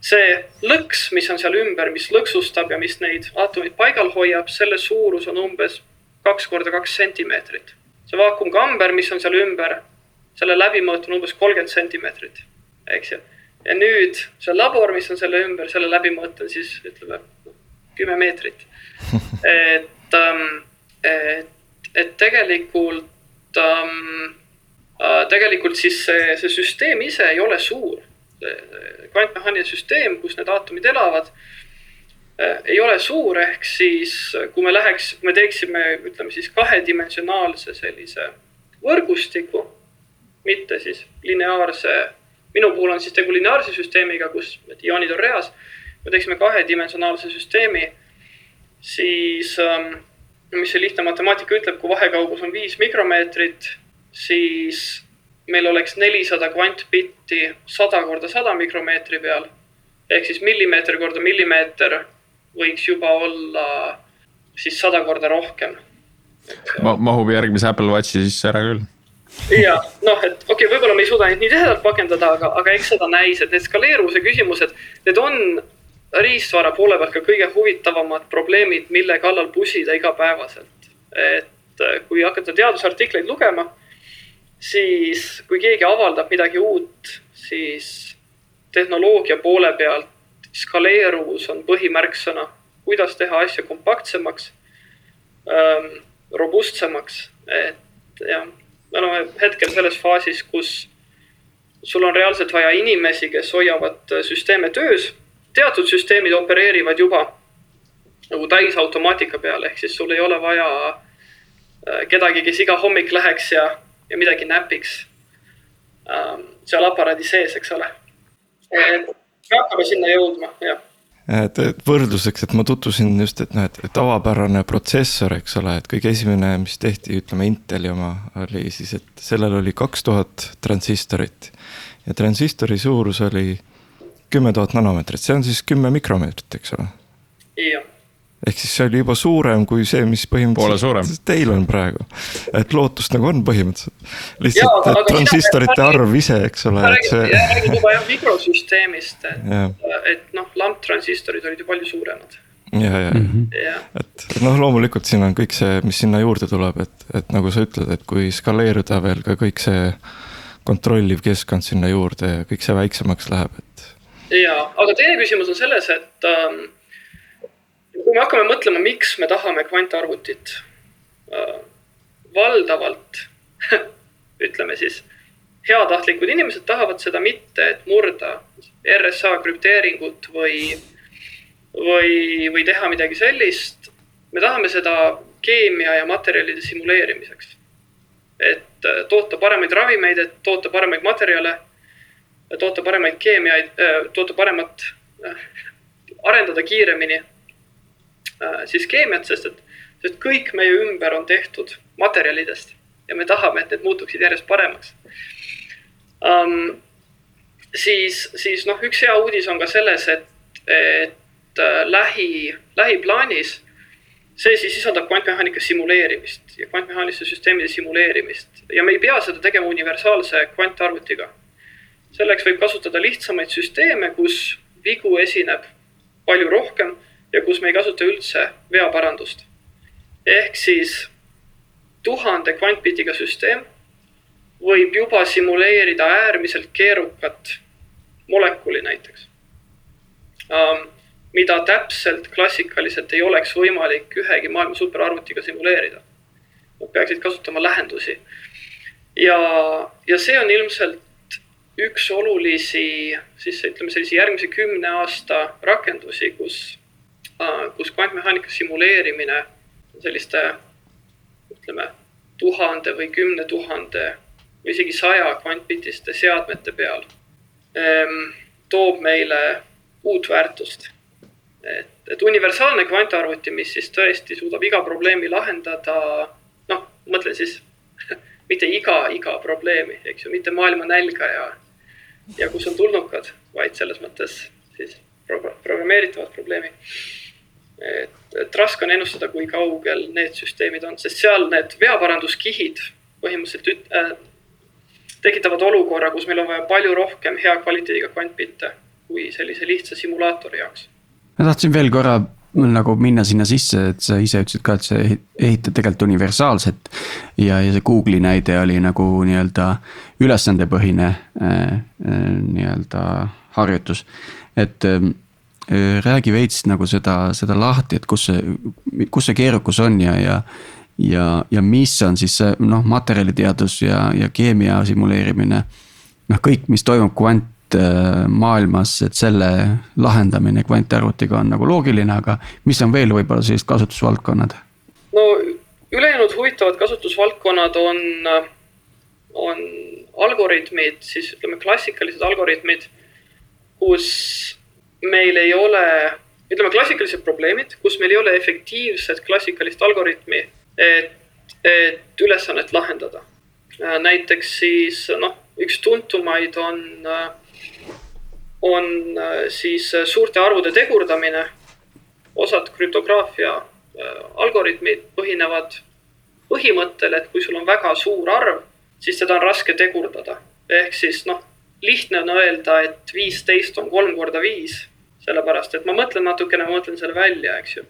see lõks, mis on seal ümber, mis lõksustab ja mis neid aatomeid paigal hoiab, selle suurus on umbes kaks korda kaks sentimeetrit. see vaakumkamber, mis on seal ümber, selle läbimõõt on umbes kolmkümmend sentimeetrit, eks ju. ja nüüd see labor, mis on selle ümber, selle läbimõõt on siis ütleme kümme meetrit. et, ähm, et, et tegelikult, ähm, äh, tegelikult siis see, see süsteem ise ei ole suur. kvantmehaaniline süsteem, kus need aatomid elavad, äh, ei ole suur, ehk siis kui me läheks, kui me teeksime, ütleme siis kahedimensionaalse sellise võrgustiku, mitte siis lineaarse, minu puhul on siis tegu lineaarse süsteemiga, kus need ioonid on reas me teeksime kahedimensionaalse süsteemi, siis ähm, mis see lihtne matemaatika ütleb, kui vahekaugus on viis mikromeetrit, siis meil oleks nelisada kvantbitti sada korda sada mikromeetri peal. ehk siis millimeeter korda millimeeter võiks juba olla siis sada korda rohkem Ma,. mahub järgmise Apple Watchi sisse ära küll ja noh, et okei okay,, võib-olla me ei suuda neid nii tihedalt pakendada, aga, aga eks seda näis, et need skaleeruvuse küsimused, need on riistvara poole pealt ka kõige huvitavamad probleemid, mille kallal pusida igapäevaselt. et äh, kui hakata teadusartikleid lugema, siis kui keegi avaldab midagi uut, siis tehnoloogia poole pealt skaleeruvus on põhimärksõna, kuidas teha asja kompaktsemaks ähm,, robustsemaks, et jah, me oleme hetkel selles faasis, kus sul on reaalselt vaja inimesi, kes hoiavad süsteeme töös teatud süsteemid opereerivad juba nagu täisautomaatika peal, ehk siis sul ei ole vaja äh, kedagi, kes iga hommik läheks ja, ja midagi näpiks ähm, seal aparaadi sees, eks ole. me hakkame sinna jõudma, jah et võrdluseks, et ma tutvusin just, et noh, et tavapärane protsessor, eks ole, et kõige esimene, mis tehti, ütleme Inteli oma, oli siis, et sellel oli kaks tuhat transistorit. ja transistori suurus oli kümme tuhat nanomeetrit, see on siis kümme mikromeetrit, eks ole? jah, ehk siis see oli juba suurem kui see, mis põhimõtteliselt teil on praegu. et lootust nagu on põhimõtteliselt. lihtsalt, et transistorite arv ise, eks ole. See... räägid juba jah mikrosüsteemist, et, et noh, lamptransistorid olid ju palju suuremad. ja, ja mm, -hmm. et noh, loomulikult siin on kõik see, mis sinna juurde tuleb, et, et nagu sa ütled, et kui skaleeruda veel ka kõik see kontrolliv keskkond sinna juurde ja kõik see väiksemaks läheb, et. Ja, aga teine küsimus on selles, et ähm, kui me hakkame mõtlema, miks me tahame kvantarvutit äh,, valdavalt <laughs> ütleme siis, heatahtlikud inimesed tahavad seda mitte, et murda RSA krüpteeringut või, või, või teha midagi sellist. me tahame seda keemia ja materjalide simuleerimiseks. et äh, toota paremaid ravimeid, et toota paremaid materjale, toota paremaid keemiaid, äh, toota paremat, äh, arendada kiiremini Äh, siis keemiat, sest et, sest kõik meie ümber on tehtud materjalidest ja me tahame, et need muutuksid järjest paremaks um,. siis, siis noh, üks hea uudis on ka selles, et, et äh, lähi, lähiplaanis see siis sisaldab kvantmehaanika simuleerimist ja kvantmehaaniliste süsteemide simuleerimist ja me ei pea seda tegema universaalse kvantarvutiga. Selleks võib kasutada lihtsamaid süsteeme, kus vigu esineb palju rohkem ja kus me ei kasuta üldse veaparandust. ehk siis tuhande kvantbitiga süsteem võib juba simuleerida äärmiselt keerukat molekuli näiteks mida täpselt klassikaliselt ei oleks võimalik ühegi maailma superarvutiga simuleerida. Nad peaksid kasutama lähendusi. ja, ja see on ilmselt üks olulisi, siis ütleme sellise järgmise kümne aasta rakendusi, kus kus kvantmehaanika simuleerimine selliste ütleme tuhande või kümne tuhande või isegi saja kvantbitiste seadmete peal ehm, toob meile uut väärtust. et, et universaalne kvantarvuti, mis siis tõesti suudab iga probleemi lahendada, noh, mõtlen siis <laughs> mitte iga, iga probleemi, eks ju, mitte maailma nälga ja, ja kus on tulnukad, vaid selles mõttes siis programmeeritavat probleemi et, et raske on ennustada, kui kaugel need süsteemid on, sest seal need veaparanduskihid põhimõtteliselt üt, äh, tekitavad olukorra, kus meil on vaja palju rohkem hea kvaliteediga kvantbitte kui sellise lihtsa simulaatori jaoks. ma tahtsin veel korra nagu minna sinna sisse, et sa ise ütlesid ka, et sa ehitad tegelikult universaalset. ja, ja see Google'i näide oli nagu nii-öelda ülesandepõhine äh, äh, nii-öelda harjutus, et äh, Äh, räägi veits nagu seda, seda lahti, et kus see, kus see keerukus on ja, ja. ja, ja mis on siis see noh, materjaliteadus ja, ja keemia simuleerimine. noh, kõik, mis toimub kvantmaailmas, et selle lahendamine kvantarvutiga on nagu loogiline, aga mis on veel võib-olla sellised kasutusvaldkonnad? no ülejäänud huvitavad kasutusvaldkonnad on, on algoritmid, siis ütleme klassikalised algoritmid, kus meil ei ole, ütleme klassikalised probleemid, kus meil ei ole efektiivset klassikalist algoritmi, et, et ülesannet lahendada. Äh, näiteks siis noh, üks tuntumaid on, äh, on äh, siis suurte arvude tegurdamine. osad krüptograafia algoritmid põhinevad põhimõttel, et kui sul on väga suur arv, siis seda on raske tegurdada. ehk siis noh, lihtne on öelda, et viisteist on kolm korda viis sellepärast et ma mõtlen natukene, ma mõtlen selle välja, eks ju.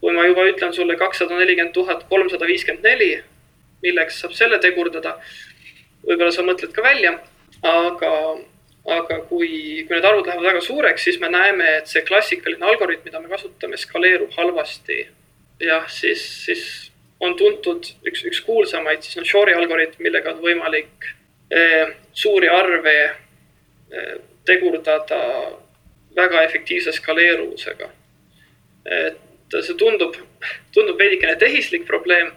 kui ma juba ütlen sulle kakssada nelikümmend tuhat kolmsada viiskümmend neli, milleks saab selle tegurdada, võib-olla sa mõtled ka välja, aga, aga kui, kui need arvud lähevad väga suureks, siis me näeme, et see klassikaline algoritm, mida me kasutame, skaleerub halvasti. jah, siis, siis on tuntud üks, üks kuulsamaid, siis on Shore'i algoritm, millega on võimalik eh, suuri arve eh, tegurdada väga efektiivse skaleeruvusega. et see tundub, tundub veidikene tehislik probleem,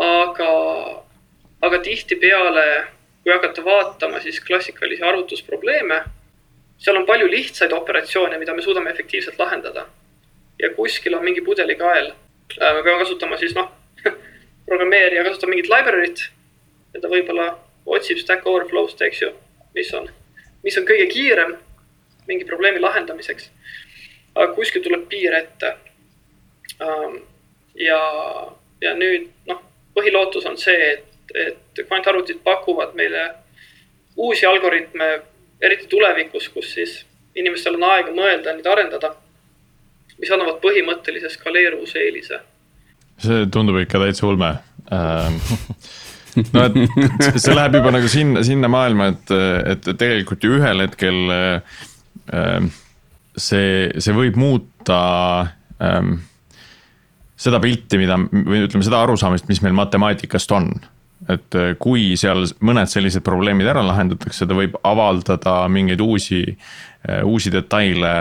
aga, aga tihtipeale, kui hakata vaatama siis klassikalisi arvutusprobleeme, seal on palju lihtsaid operatsioone, mida me suudame efektiivselt lahendada. ja kuskil on mingi pudelikael. Äh, me peame kasutama siis noh, <laughs> programmeerija kasutab mingit library't ja ta võib-olla otsib Stack Overflow'st, eks ju, mis on, mis on kõige kiirem mingi probleemi lahendamiseks. aga kuskil tuleb piir ette. Ähm, ja, ja nüüd noh, põhilootus on see, et, et kvantarvutid pakuvad meile uusi algoritme, eriti tulevikus, kus siis inimestel on aega mõelda, neid arendada, mis annavad põhimõttelise skaleeruvuse eelise. see tundub ikka täitsa ulme ähm, <laughs> no et see läheb juba nagu sinna, sinna maailma, et, et tegelikult ju ühel hetkel äh, see, see võib muuta ähm, seda pilti, mida või ütleme seda arusaamist, mis meil matemaatikast on. Et äh, kui seal mõned sellised probleemid ära lahendatakse, ta võib avaldada mingeid uusi, äh, uusi detaile,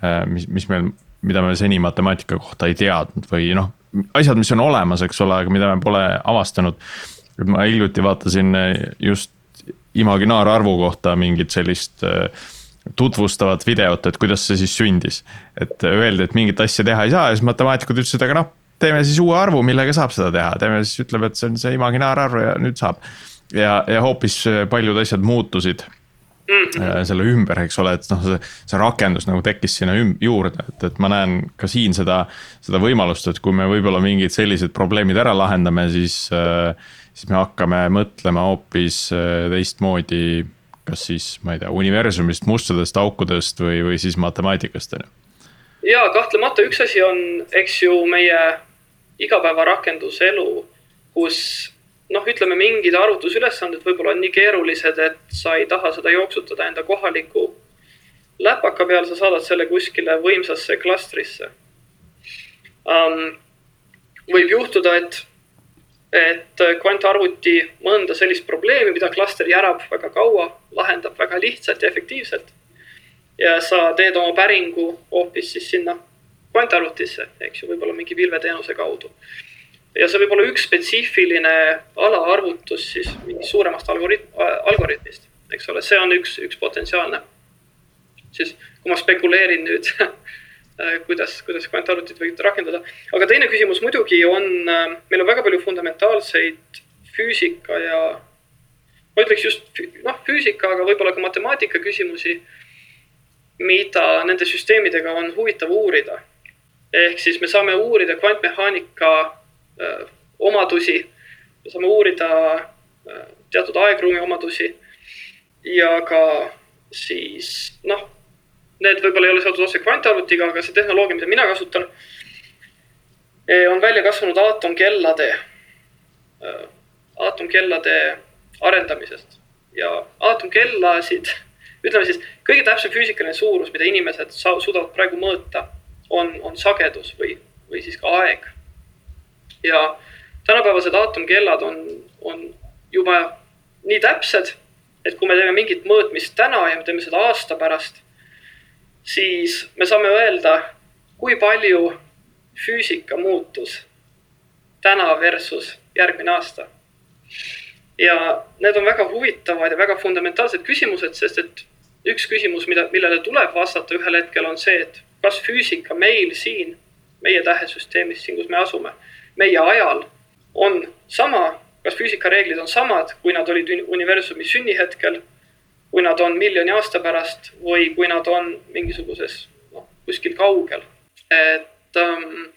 äh, mis, mis meil, mida me seni matemaatika kohta ei teadnud või noh, asjad, mis on olemas, eks ole, aga mida me pole avastanud. et ma hiljuti vaatasin just imaginaararvu kohta mingit sellist tutvustavat videot, et kuidas see siis sündis. et öeldi, et mingit asja teha ei saa ja siis matemaatikud ütlesid, aga noh teeme siis uue arvu, millega saab seda teha, teeme siis, ütleme, et see on see imaginaararv ja nüüd saab. ja, ja hoopis paljud asjad muutusid mm -hmm. selle ümber, eks ole, et noh, see, see rakendus nagu tekkis sinna juurde, et, et ma näen ka siin seda, seda võimalust, et kui me võib-olla mingid sellised probleemid ära lahendame, siis, äh, siis me hakkame mõtlema hoopis äh, teistmoodi. kas siis, ma ei tea, universumist, mustadest aukudest või, või siis matemaatikast on ju ja kahtlemata üks asi on, eks ju, meie igapäevarakenduselu, kus noh, ütleme mingid arvutusülesanded võib-olla on nii keerulised, et sa ei taha seda jooksutada enda kohaliku läpaka peal, sa saadad selle kuskile võimsasse klastrisse um,. võib juhtuda, et, et kvantarvuti mõnda sellist probleemi, mida klaster järab väga kaua, lahendab väga lihtsalt ja efektiivselt. ja sa teed oma päringu hoopis siis sinna kvantarvutisse, eks ju, võib-olla mingi pilveteenuse kaudu. ja see võib olla üks spetsiifiline alaarvutus siis mingist suuremast algoritm, algoritmist, eks ole, see on üks, üks potentsiaalne. siis kui ma spekuleerin nüüd <laughs> kuidas, kuidas kvantarvutit võid rakendada. aga teine küsimus muidugi on, meil on väga palju fundamentaalseid füüsika ja ma ütleks just noh, füüsika, aga võib-olla ka matemaatika küsimusi, mida nende süsteemidega on huvitav uurida ehk siis me saame uurida kvantmehaanika äh, omadusi, me saame uurida äh, teatud aegruumi omadusi. Ja ka siis noh, need võib-olla ei ole seotud otse kvantarvutiga, aga see tehnoloogia, mida mina kasutan, eh, on välja kasvanud aatomkellade äh,, aatomkellade arendamisest. Ja aatomkellasid, <laughs> ütleme siis kõige täpsem füüsikaline suurus, mida inimesed suudavad praegu mõõta on, on sagedus või, või siis ka aeg. ja tänapäevased aatomkellad on, on juba nii täpsed, et kui me teeme mingit mõõtmist täna ja me teeme seda aasta pärast, siis me saame öelda, kui palju füüsika muutus täna versus järgmine aasta. ja need on väga huvitavad ja väga fundamentaalsed küsimused, sest et üks küsimus, mida, millele tuleb vastata ühel hetkel, on see, et kas füüsika meil siin, meie tähesüsteemis, siin, kus me asume, meie ajal on sama, kas füüsikareeglid on samad, kui nad olid universumi sünnihetkel, kui nad on miljoni aasta pärast või kui nad on mingisuguses noh, kuskil kaugel. et ähm,,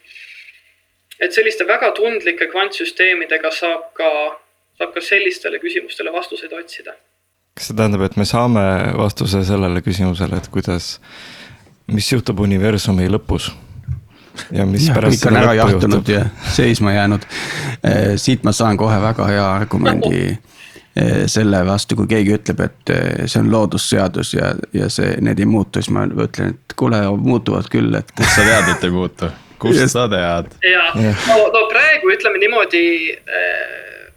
et selliste väga tundlike kvantsüsteemidega saab ka, saab ka sellistele küsimustele vastuseid otsida. kas see tähendab, et me saame vastuse sellele küsimusele, et kuidas mis juhtub universumi lõpus? ja mis ja, pärast kõik on ära jahtunud ja seisma jäänud. Eh, siit ma saan kohe väga hea argumendi eh, selle vastu, kui keegi ütleb, et eh, see on loodusseadus ja, ja see, need ei muutu, siis ma ütlen, et kuule, muutuvad küll, et. kust sa tead, et ei muutu? kust sa tead? ja, no, no praegu ütleme niimoodi äh,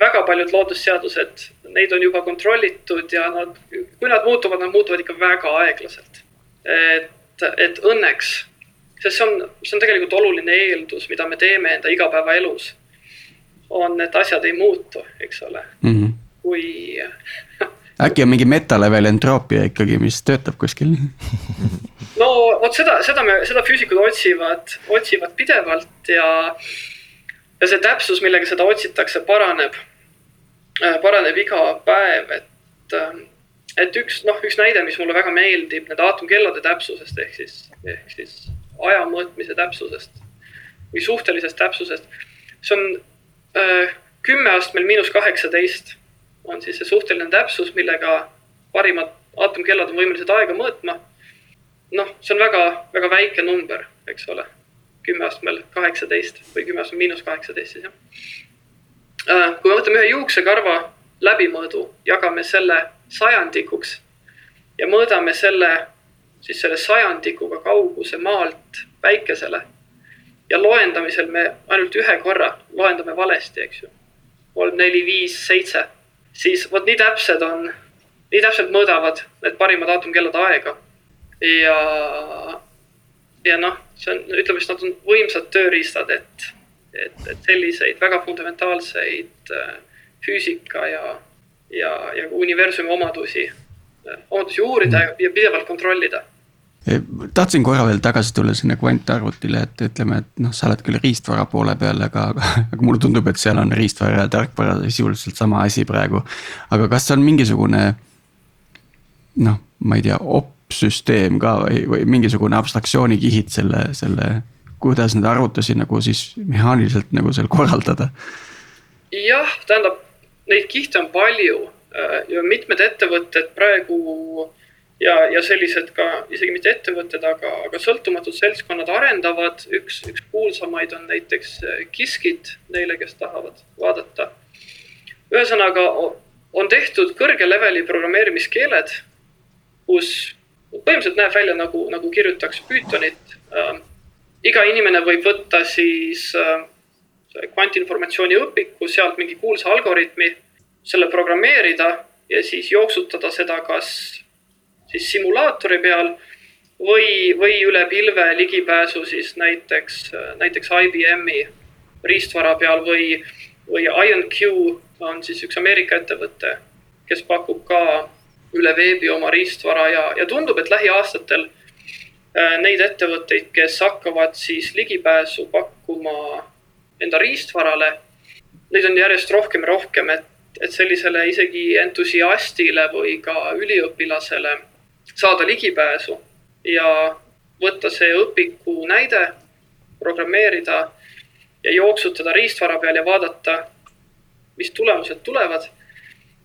väga paljud loodusseadused, neid on juba kontrollitud ja nad, kui nad muutuvad, nad muutuvad ikka väga aeglaselt. et et õnneks, sest see on, see on tegelikult oluline eeldus, mida me teeme enda igapäevaelus. on, et asjad ei muutu, eks ole mm, -hmm. kui <laughs> äkki on mingi metalevel entroopia ikkagi, mis töötab kuskil <laughs> no vot seda, seda me, seda füüsikud otsivad, otsivad pidevalt ja, ja see täpsus, millega seda otsitakse, paraneb, paraneb iga päev, et et üks noh, üks näide, mis mulle väga meeldib, need aatomkellade täpsusest ehk siis, ehk siis aja mõõtmise täpsusest. või suhtelisest täpsusest. see on äh, kümme astmel miinus kaheksateist on siis see suhteline täpsus, millega parimad aatomkellad on võimelised aega mõõtma. noh, see on väga, väga väike number, eks ole. kümme astmel kaheksateist või kümme astmel miinus kaheksateist siis jah. Äh, kui me võtame ühe juuksekarva läbimõõdu, jagame selle sajandikuks ja mõõdame selle, siis selle sajandikuga kauguse maalt päikesele. ja loendamisel me ainult ühe korra loendame valesti, eks ju. kolm, neli, viis, seitse, siis vot nii täpsed on, nii täpselt mõõdavad need parimad aatomkellad aega. ja, ja noh, see on, ütleme siis nad on võimsad tööriistad, et, et, et selliseid väga fundamentaalseid äh, füüsika ja, ja, ja universumi omadusi omadusi uurida mm. ja pidevalt kontrollida tahtsin korra veel tagasi tulla sinna kvantarvutile, et ütleme, et noh, sa oled küll riistvara poole peal, aga, aga, aga mulle tundub, et seal on riistvara ja tarkvara sisuliselt sama asi praegu. aga kas on mingisugune noh, ma ei tea, opsüsteem ka või, või mingisugune abstraktsioonikihid selle, selle, kuidas neid arvutusi nagu siis mehaaniliselt nagu seal korraldada? jah, tähendab, neid kihte on palju Äh, ja mitmed ettevõtted praegu ja, ja sellised ka isegi mitte ettevõtted, aga, aga sõltumatud seltskonnad arendavad. üks, üks kuulsamaid on näiteks äh, neile, kes tahavad vaadata. ühesõnaga on tehtud kõrge leveli programmeerimiskeeled, kus põhimõtteliselt näeb välja nagu, nagu kirjutaks Pythonit äh,. iga inimene võib võtta siis äh, kvantinformatsiooni õpiku, sealt mingi kuulsa algoritmi selle programmeerida ja siis jooksutada seda kas siis simulaatori peal või, või üle pilve ligipääsu siis näiteks, näiteks IBM-i riistvara peal või, või IonQ on siis üks Ameerika ettevõte, kes pakub ka üle veebi oma riistvara ja, ja tundub, et lähiaastatel äh, neid ettevõtteid, kes hakkavad siis ligipääsu pakkuma enda riistvarale, neid on järjest rohkem ja rohkem, et et sellisele isegi entusiastile või ka üliõpilasele saada ligipääsu ja võtta see õpiku näide, programmeerida ja jooksutada riistvara peal ja vaadata, mis tulemused tulevad,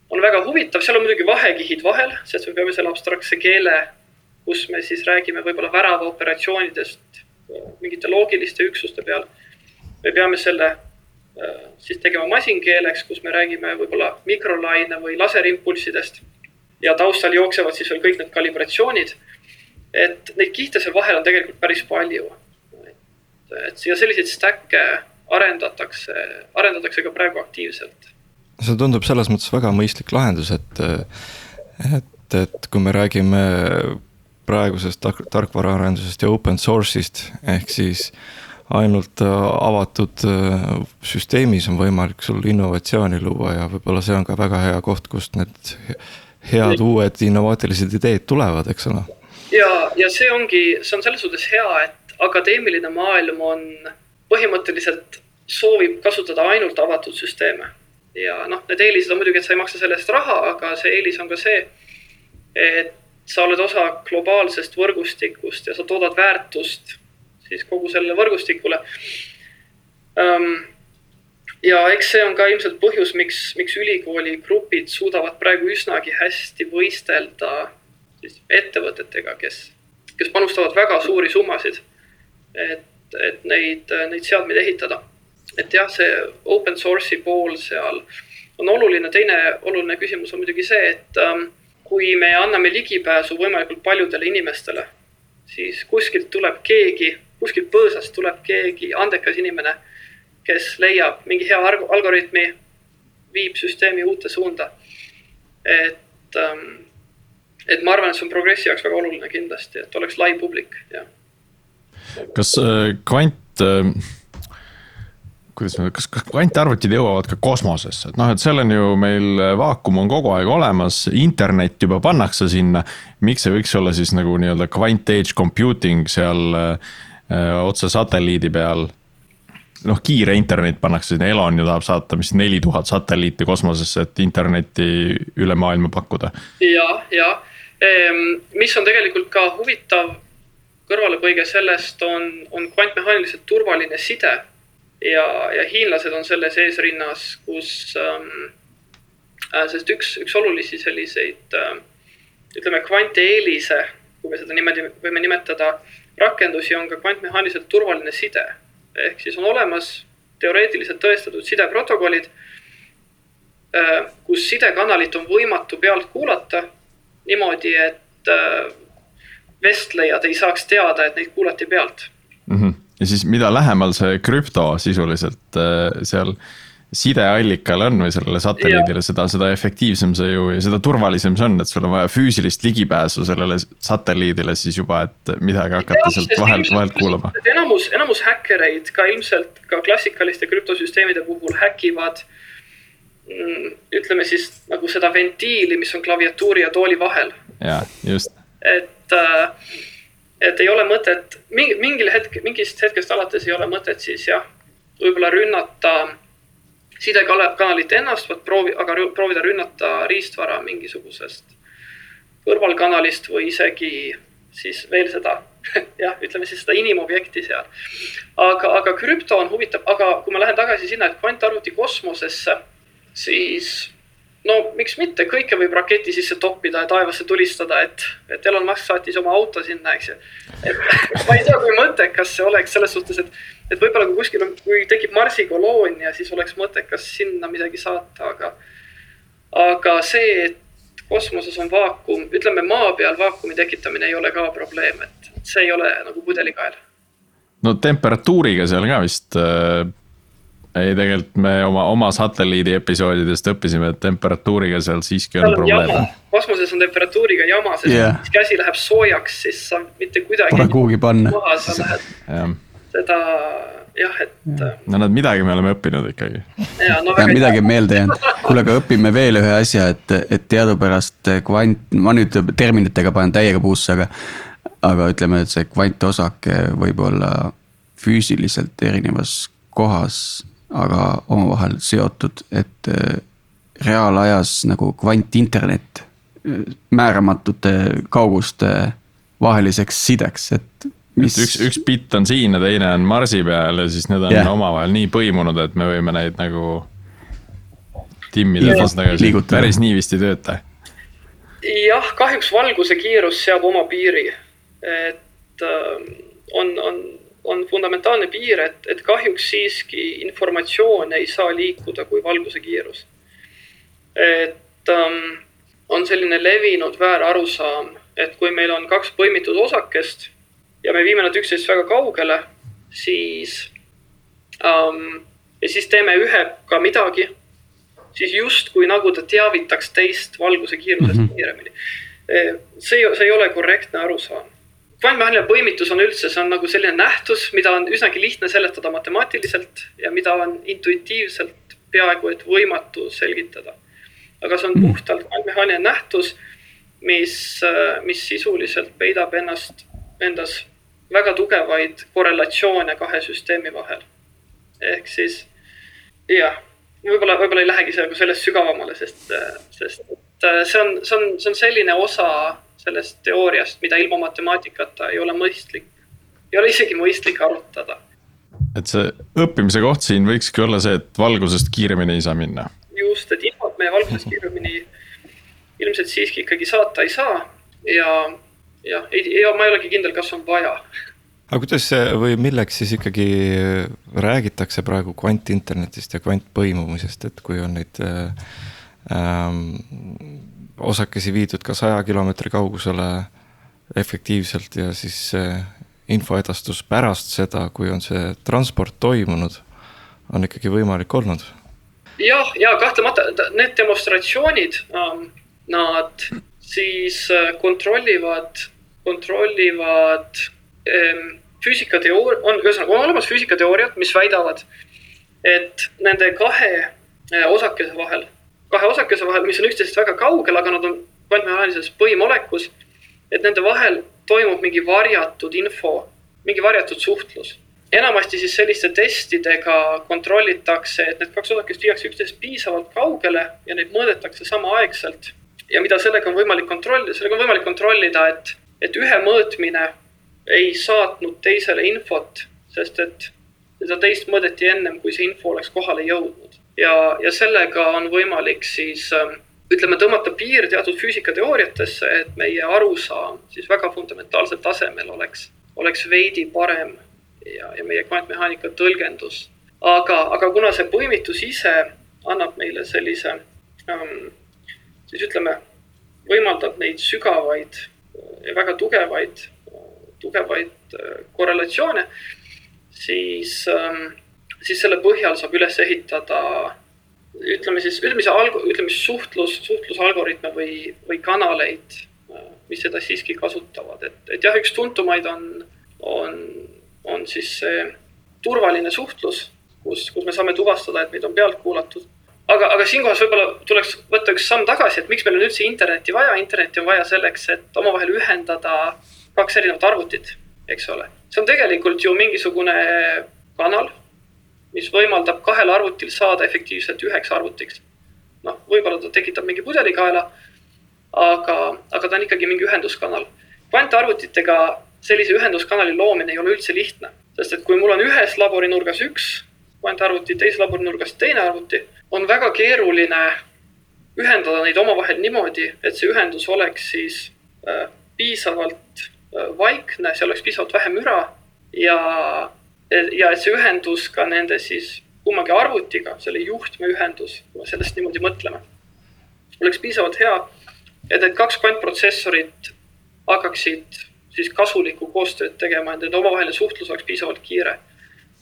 on väga huvitav, seal on muidugi vahekihid vahel, sest me peame selle abstraktse keele, kus me siis räägime võib-olla väravaoperatsioonidest mingite loogiliste üksuste peal. Me peame selle Äh, siis tegema masinkeeleks, kus me räägime võib-olla mikrolaine või laserimpulssidest. ja taustal jooksevad siis veel kõik need kalibratsioonid. et neid kihte seal vahel on tegelikult päris palju. et, ja selliseid stack'e arendatakse, arendatakse ka praegu aktiivselt. see tundub selles mõttes väga mõistlik lahendus, et, et, et kui me räägime praegusest tarkvaraarendusest ja open source'ist ehk siis ainult äh, avatud äh, süsteemis on võimalik sul innovatsiooni luua ja võib-olla see on ka väga hea koht, kust need head uued innovaatilised ideed tulevad, eks ole. ja, ja see ongi, see on selles suhtes hea, et akadeemiline maailm on põhimõtteliselt soovib kasutada ainult avatud süsteeme. ja noh, need eelised on muidugi, et sa ei maksa selle eest raha, aga see eelis on ka see, et sa oled osa globaalsest võrgustikust ja sa toodad väärtust siis kogu sellele võrgustikule. Ja eks see on ka ilmselt põhjus, miks, miks ülikooli grupid suudavad praegu üsnagi hästi võistelda ettevõtetega, kes, kes panustavad väga suuri summasid. et, et neid, neid seadmeid ehitada. et jah, see open source'i pool seal on oluline, teine oluline küsimus on muidugi see, et um, kui me anname ligipääsu võimalikult paljudele inimestele, siis kuskilt tuleb keegi kuskilt põõsast tuleb keegi andekas inimene, kes leiab mingi hea algoritmi, viib süsteemi uute suunda. et, ähm, et ma arvan, et see on progressi jaoks väga oluline kindlasti, et oleks lai publik, jah. kas äh, kvant äh kuidas ma, kas, kas kvantarvutid jõuavad ka kosmosesse, et noh, et seal on ju meil vaakum on kogu aeg olemas, internet juba pannakse sinna. miks ei võiks olla siis nagu nii-öelda kvant edge computing seal äh, Äh, otse satelliidi peal. noh, kiire internet pannakse sinna, Elon ju tahab saata vist neli tuhat satelliiti kosmosesse, et internetti üle maailma pakkuda. ja, ja ehm, mis on tegelikult ka huvitav kõrvalepõige sellest on, on kvantmehaaniliselt turvaline side ja, ja hiinlased on selles eesrinnas, kus ähm, äh, sest üks, üks olulisi selliseid äh, ütleme, kvantieelise, kui me seda niimoodi võime nimetada, rakendusi on ka kvantmehaaniliselt turvaline side. ehk siis on olemas teoreetiliselt tõestatud sideprotokollid, äh, kus sidekanalit on võimatu pealt kuulata niimoodi, et äh, vestlejad ei saaks teada, et neid kuulati pealt mm. -hmm. ja siis mida lähemal see krüpto sisuliselt äh, seal sideallikal on või sellele satelliidile, seda, seda efektiivsem see ju ja seda turvalisem see on, et sul on vaja füüsilist ligipääsu sellele satelliidile siis juba, et midagi hakata sealt vahelt, vahelt kuulama. enamus, enamus häkkereid ka ilmselt ka klassikaliste krüptosüsteemide puhul häkivad mm, ütleme siis nagu seda ventiili, mis on klaviatuuri ja tooli vahel. jaa, just. et, äh, et ei ole mõtet, mingi, mingil hetk, mingist hetkest alates ei ole mõtet siis jah, võib-olla rünnata sidekanalit ennast, vaid proovi, aga proovida rünnata riistvara mingisugusest kõrvalkanalist või isegi siis veel seda, <laughs> jah, ütleme siis seda inimobjekti seal. aga, aga krüpto on huvitav, aga kui ma lähen tagasi sinna, et kvantarvuti kosmosesse, siis no miks mitte, kõike võib raketi sisse toppida ja taevasse tulistada, et, et Elon Musk saatis oma auto sinna, eks ju. et <laughs> ma ei tea, kui mõttekas see oleks selles suhtes, et et võib-olla kui kuskil on, kui tekib Marsi koloonia, siis oleks mõttekas sinna midagi saata, aga, aga see, et kosmoses on vaakum, ütleme maa peal vaakumi tekitamine ei ole ka probleem, et see ei ole nagu pudelikael. no temperatuuriga seal ka vist äh, ei, tegelikult me oma, oma satelliidi episoodidest õppisime, et temperatuuriga seal siiski on, on probleeme. kosmoses on temperatuuriga jama, sest yeah. käsi läheb soojaks, siis sa mitte kuidagi. Pole kuhugi panna. maha, sa lähed seda jah, et. no nad midagi me oleme õppinud ikkagi. No, ja midagi on meelde jäänud. kuule, aga õpime veel ühe asja, et, et teadupärast kvant, ma nüüd terminitega panen täiega puusse, aga. aga ütleme, et see kvantosake võib olla füüsiliselt erinevas kohas, aga omavahel seotud, et äh, reaalajas nagu kvantinternet äh, määramatute kauguste vaheliseks sideks, et mis. üks, üks bitt on siin ja teine on Marsi peal ja siis need on yeah. omavahel nii põimunud, et me võime neid nagu timmida edasi-tagasi, päris nii vist ei tööta. jah, kahjuks valguse kiirus seab oma piiri. et äh, on, on, on fundamentaalne piir, et, et kahjuks siiski informatsioon ei saa liikuda kui valguse kiirus. et ähm, on selline levinud väärarusaam, et kui meil on kaks põimitud osakest ja me viime nad üksteisest väga kaugele, siis um, ja siis teeme ühega midagi, siis justkui nagu ta teavitaks teist valguse kiirusest mm -hmm. kiiremini. See, see ei ole korrektne arusaam. kvantmehaaniline põimitus on üldse, see on nagu selline nähtus, mida on üsnagi lihtne seletada matemaatiliselt ja mida on intuitiivselt peaaegu et võimatu selgitada. aga see on mhm. puhtalt kvantmehaaniline nähtus, mis, mis sisuliselt peidab ennast, endas väga tugevaid korrelatsioone kahe süsteemi vahel. ehk siis jah, võib-olla, võib-olla ei lähegi nagu sellest sügavamale, sest, sest äh, see on, see on, see on selline osa sellest teooriast, mida ilma matemaatikata ei ole mõistlik, ei ole isegi mõistlik arutada. et see õppimise koht siin võikski olla see, et valgusest kiiremini ei saa minna. just, et infot me valgusest <laughs> kiiremini ilmselt siiski ikkagi saata ei saa ja jah, ei, ja ma ei olegi kindel, kas on vaja. aga kuidas see või milleks siis ikkagi räägitakse praegu kvantinternetist ja kvantpõimumisest, et kui on neid äh, ähm, osakesi viidud ka saja kilomeetri kaugusele efektiivselt ja siis äh, infoedastus pärast seda, kui on see transport toimunud, on ikkagi võimalik olnud? jah, ja kahtlemata need demonstratsioonid ähm,, nad siis äh, kontrollivad kontrollivad ähm, füüsikateooria, on ühesõnaga, on olemas füüsikateooriad, mis väidavad, et nende kahe äh, osakese vahel, kahe osakese vahel, mis on üksteisest väga kaugel, aga nad on kvantmehaanilises põhimolekus, et nende vahel toimub mingi varjatud info, mingi varjatud suhtlus. enamasti siis selliste testidega kontrollitakse, et need kaks osakest viiakse üksteisest piisavalt kaugele ja neid mõõdetakse samaaegselt. Ja mida sellega on võimalik kontrollida, sellega on võimalik kontrollida, et et ühe mõõtmine ei saatnud teisele infot, sest et seda teist mõõdeti ennem, kui see info oleks kohale jõudnud. ja, ja sellega on võimalik siis ähm, ütleme, tõmmata piir teatud füüsikateooriatesse, et meie arusaam siis väga fundamentaalsel tasemel oleks, oleks veidi parem ja, ja meie kvantmehaanika tõlgendus. aga, aga kuna see põimitus ise annab meile sellise ähm, siis ütleme, võimaldab neid sügavaid ja väga tugevaid, tugevaid äh, korrelatsioone, siis, ähm, siis selle põhjal saab üles ehitada ütleme siis, ütleme siis alg-, ütleme siis suhtlus, suhtlusalgoritme või, või kanaleid, äh, mis seda siiski kasutavad, et, et jah, üks tuntumaid on, on, on siis see turvaline suhtlus, kus, kus me saame tuvastada, et meid on pealt kuulatud aga, aga siinkohas võib-olla tuleks võtta üks samm tagasi, et miks meil on üldse internetti vaja, internetti on vaja selleks, et omavahel ühendada kaks erinevat arvutit, eks ole. see on tegelikult ju mingisugune kanal, mis võimaldab kahel arvutil saada efektiivselt üheks arvutiks. noh, võib-olla ta tekitab mingi pudelikaela, aga, aga ta on ikkagi mingi ühenduskanal. kvantarvutitega sellise ühenduskanali loomine ei ole üldse lihtne, sest et kui mul on ühes laborinurgas üks kvantarvuti, teises laborinurgas teine arvuti on väga keeruline ühendada neid omavahel niimoodi, et see ühendus oleks siis äh, piisavalt äh, vaikne, seal oleks piisavalt vähe müra ja, ja et see ühendus ka nende siis kummagi arvutiga, selle juhtmeühendus, kui me sellest niimoodi mõtleme, oleks piisavalt hea, et need kaks kvantprotsessorit hakkaksid siis kasulikku koostööd tegema, et nende omavaheline suhtlus oleks piisavalt kiire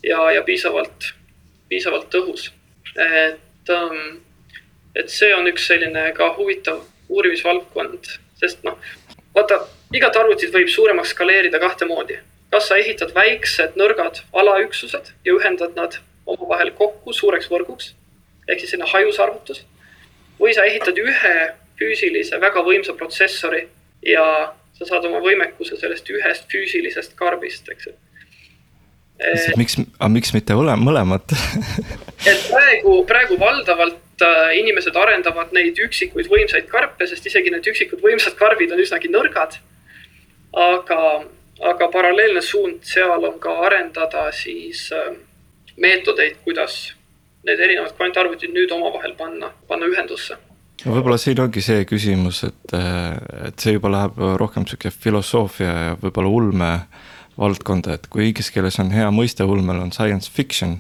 ja, ja piisavalt, piisavalt tõhus. et et, ähm, et see on üks selline ka huvitav uurimisvaldkond, sest noh, vaata, igat arvutit võib suuremaks skaleerida kahte moodi. kas sa ehitad väiksed nõrgad alaüksused ja ühendad nad omavahel kokku suureks võrguks ehk siis selline hajusarvutus või sa ehitad ühe füüsilise väga võimsa protsessori ja sa saad oma võimekuse sellest ühest füüsilisest karbist, eks ju miks, aga miks mitte ole, mõlemat <laughs> et praegu, praegu valdavalt äh, inimesed arendavad neid üksikuid võimsaid karpe, sest isegi need üksikud võimsad karbid on üsnagi nõrgad. aga, aga paralleelne suund seal on ka arendada siis äh, meetodeid, kuidas need erinevad kvantarvutid nüüd omavahel panna, panna ühendusse no võib-olla siin ongi see küsimus, et, et see juba läheb rohkem sihuke filosoofia ja võib-olla ulme äh, valdkonda, et kui inglise keeles on hea mõiste ulmel, on science fiction.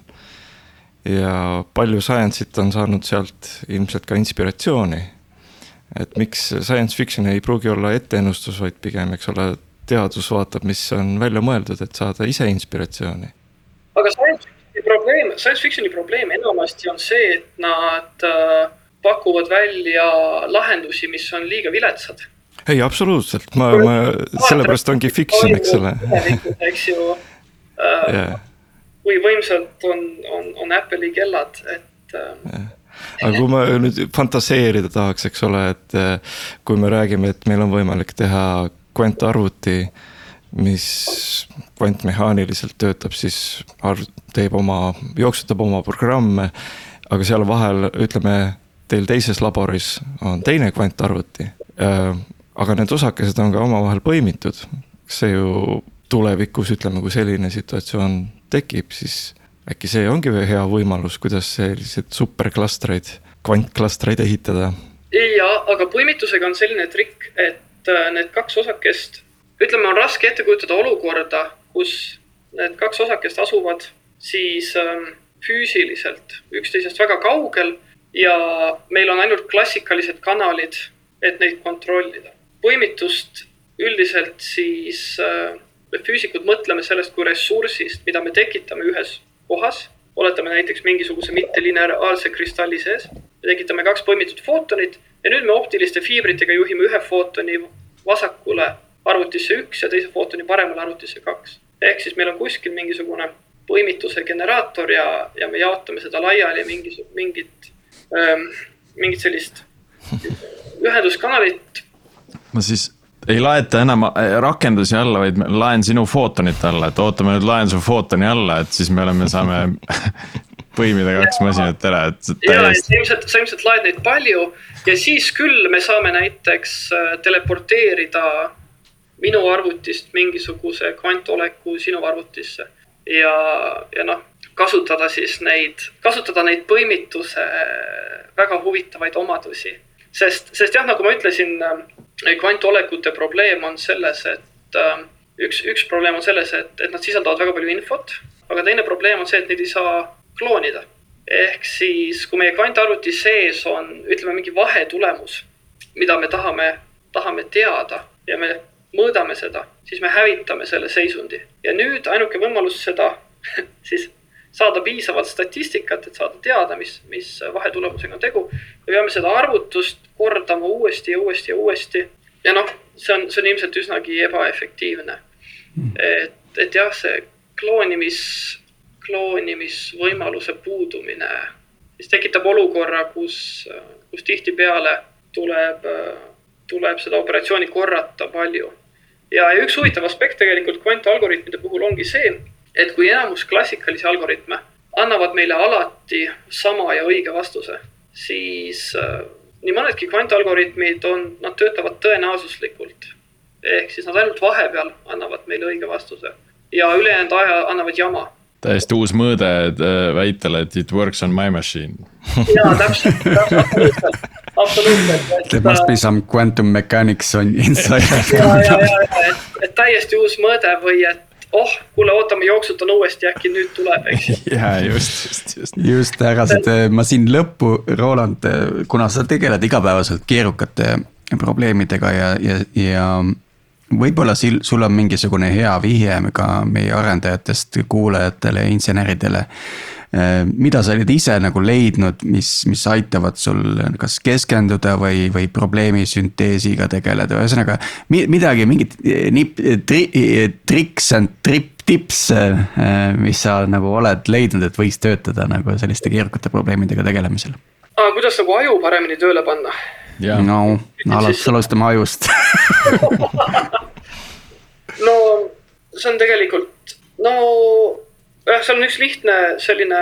Ja palju science'it on saanud sealt ilmselt ka inspiratsiooni. et miks science fiction ei pruugi olla etteennustus, vaid pigem, eks ole, teadus vaatab, mis on välja mõeldud, et saada ise inspiratsiooni. aga science fiction'i probleem, science fiction'i probleem enamasti on see, et nad äh, pakuvad välja lahendusi, mis on liiga viletsad ei, absoluutselt, ma, ma, sellepärast ongi fiction, eks ole. eks ju äh, <laughs> yeah.. Kui võimsad on, on, on Apple'i kellad, et äh, aga kui ma nüüd fantaseerida tahaks, eks ole, et äh, kui me räägime, et meil on võimalik teha kvantarvuti, mis kvantmehaaniliselt töötab, siis arv-, teeb oma, jooksutab oma programme. aga seal vahel, ütleme, teil teises laboris on teine kvantarvuti äh, aga need osakesed on ka omavahel põimitud. see ju tulevikus, ütleme, kui selline situatsioon tekib, siis äkki see ongi hea võimalus, kuidas selliseid superklastreid, kvantklastreid ehitada? ja, aga põimitusega on selline trikk, et äh, need kaks osakest, ütleme, on raske ette kujutada olukorda, kus need kaks osakest asuvad siis ähm, füüsiliselt üksteisest väga kaugel ja meil on ainult klassikalised kanalid, et neid kontrollida põimitust üldiselt siis äh, me füüsikud mõtleme sellest kui ressursist, mida me tekitame ühes kohas. oletame näiteks mingisuguse mittelineaarse kristalli sees. me tekitame kaks põimitud footonit ja nüüd me optiliste fiibritega juhime ühe footoni vasakule arvutisse üks ja teise footoni paremale arvutisse kaks. ehk siis meil on kuskil mingisugune põimituse generaator ja, ja me jaotame seda laiali mingis, mingit ähm,, mingit sellist ühenduskanalit ma siis ei laeta enam äh, rakendusi alla, vaid laen sinu footonit alla, et ootame nüüd laen su footoni alla, et siis me oleme, saame <laughs> põimida kaks masinat ära, et täiesti. ilmselt, sa ilmselt laed neid palju ja siis küll me saame näiteks äh, teleporteerida minu arvutist mingisuguse kvantoleku sinu arvutisse ja, ja noh, kasutada siis neid, kasutada neid põimituse väga huvitavaid omadusi. Sest, sest jah, nagu ma ütlesin, kvantolekute probleem on selles, et äh, üks, üks probleem on selles, et, et nad sisaldavad väga palju infot, aga teine probleem on see, et neid ei saa kloonida. ehk siis, kui meie kvantarvuti sees on, ütleme, mingi vahetulemus, mida me tahame, tahame teada ja me mõõdame seda, siis me hävitame selle seisundi. ja nüüd ainuke võimalus seda <laughs> siis saada piisavalt statistikat, et saada teada, mis, mis vahetulemusega on tegu. me peame seda arvutust kordama uuesti ja uuesti ja uuesti. ja noh, see on, see on ilmselt üsnagi ebaefektiivne. et, et jah, see kloonimis, kloonimisvõimaluse puudumine siis tekitab olukorra, kus, kus tihtipeale tuleb, tuleb seda operatsiooni korrata palju. ja, ja üks huvitav aspekt tegelikult kvantalgoritmide puhul ongi see, et kui enamus klassikalisi algoritme annavad meile alati sama ja õige vastuse, siis äh, nii mõnedki kvantalgoritmid on, nad töötavad tõenäosuslikult. ehk siis nad ainult vahepeal annavad meile õige vastuse ja ülejäänud aja annavad jama. täiesti uus mõõde äh, väitele, et it works on my machine. <laughs> jaa, täpselt, absoluutselt, absoluutselt. There must be some quantum mechanics on inside. ja, ja, ja, et, et täiesti uus mõõde või et oh, kuule, ootame, jooksutan uuesti, äkki nüüd tuleb, eks <laughs> ju. ja just, just, just. just, aga see, ma siin lõppu, Roland, kuna sa tegeled igapäevaselt keerukate probleemidega ja, ja, ja võib-olla sil-, sul on mingisugune hea vihje ka meie arendajatest kuulajatele, inseneridele mida sa oled ise nagu leidnud, mis, mis aitavad sul kas keskenduda või, või probleemi sünteesiga tegeleda, ühesõnaga midagi, mingit eh, nip, tri, triks and trip tips, äh, mis sa nagu oled leidnud, et võiks töötada nagu selliste keerukate probleemidega tegelemisel? kuidas nagu aju paremini tööle panna? no, alustame ajust <laughs> no see on tegelikult, no jah, seal on üks lihtne selline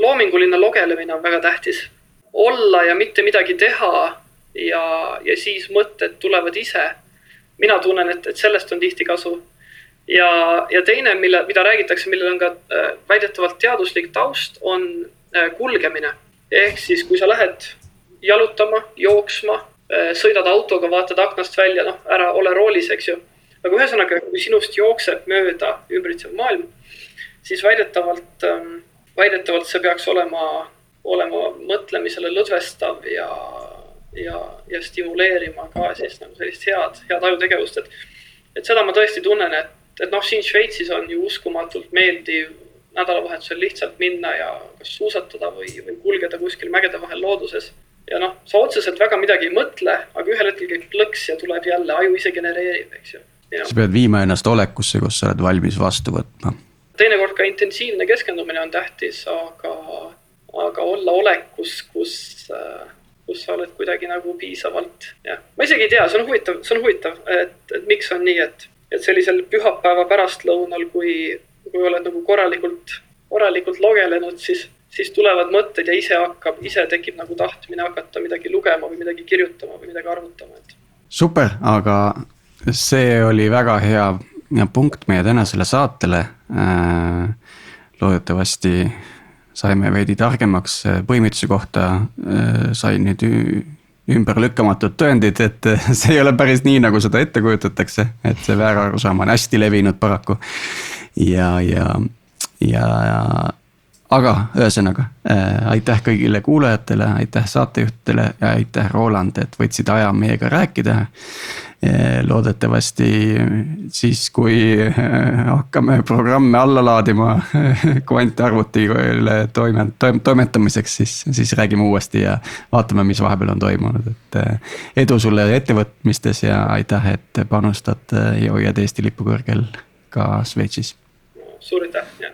loominguline logelemine on väga tähtis. olla ja mitte midagi teha ja, ja siis mõtted tulevad ise. mina tunnen, et, et sellest on tihti kasu. ja, ja teine, mille, mida räägitakse, millel on ka äh, väidetavalt teaduslik taust, on äh, kulgemine. ehk siis, kui sa lähed jalutama, jooksma äh,, sõidad autoga, vaatad aknast välja, noh, ära ole roolis, eks ju. aga ühesõnaga, kui sinust jookseb mööda ümbritsev maailm siis väidetavalt, ähm, väidetavalt see peaks olema, olema mõtlemisele lõdvestav ja, ja, ja stimuleerima ka siis nagu sellist head, head ajutegevust, et. et seda ma tõesti tunnen, et, et noh, siin Šveitsis on ju uskumatult meeldiv nädalavahetusel lihtsalt minna ja kas suusatada või, või kulgeda kuskil mägede vahel looduses. ja noh, sa otseselt väga midagi ei mõtle, aga ühel hetkel käib plõks ja tuleb jälle, aju ise genereerib, eks ju. sa pead viima ennast olekusse, kus sa oled valmis vastu võtma teinekord ka intensiivne keskendumine on tähtis, aga, aga olla olekus, kus, kus sa oled kuidagi nagu piisavalt, jah. ma isegi ei tea, see on huvitav, see on huvitav, et, et miks on nii, et, et sellisel pühapäeva pärastlõunal, kui, kui oled nagu korralikult, korralikult logelenud, siis, siis tulevad mõtted ja ise hakkab, ise tekib nagu tahtmine hakata midagi lugema või midagi kirjutama või midagi arvutama, et. super, aga see oli väga hea punkt meie tänasele saatele. Äh, loodetavasti saime veidi targemaks äh, põimituse kohta, äh, sain nüüd ümberlükkamatud tõendid, et <laughs> see ei ole päris nii, nagu seda ette kujutatakse, et see väärarusaam on hästi levinud paraku. ja, ja, ja, aga ühesõnaga äh, aitäh kõigile kuulajatele, aitäh saatejuhtidele ja aitäh, Roland, et võtsid aja meiega rääkida. Loodetavasti siis, kui äh, hakkame programme alla laadima <laughs> kvantarvutile toime, toime, toimetamiseks, siis, siis räägime uuesti ja vaatame, mis vahepeal on toimunud, et äh, edu sulle ettevõtmistes ja aitäh, et panustad ja hoiad Eesti lipu kõrgel ka Šveitsis. suur aitäh, jah.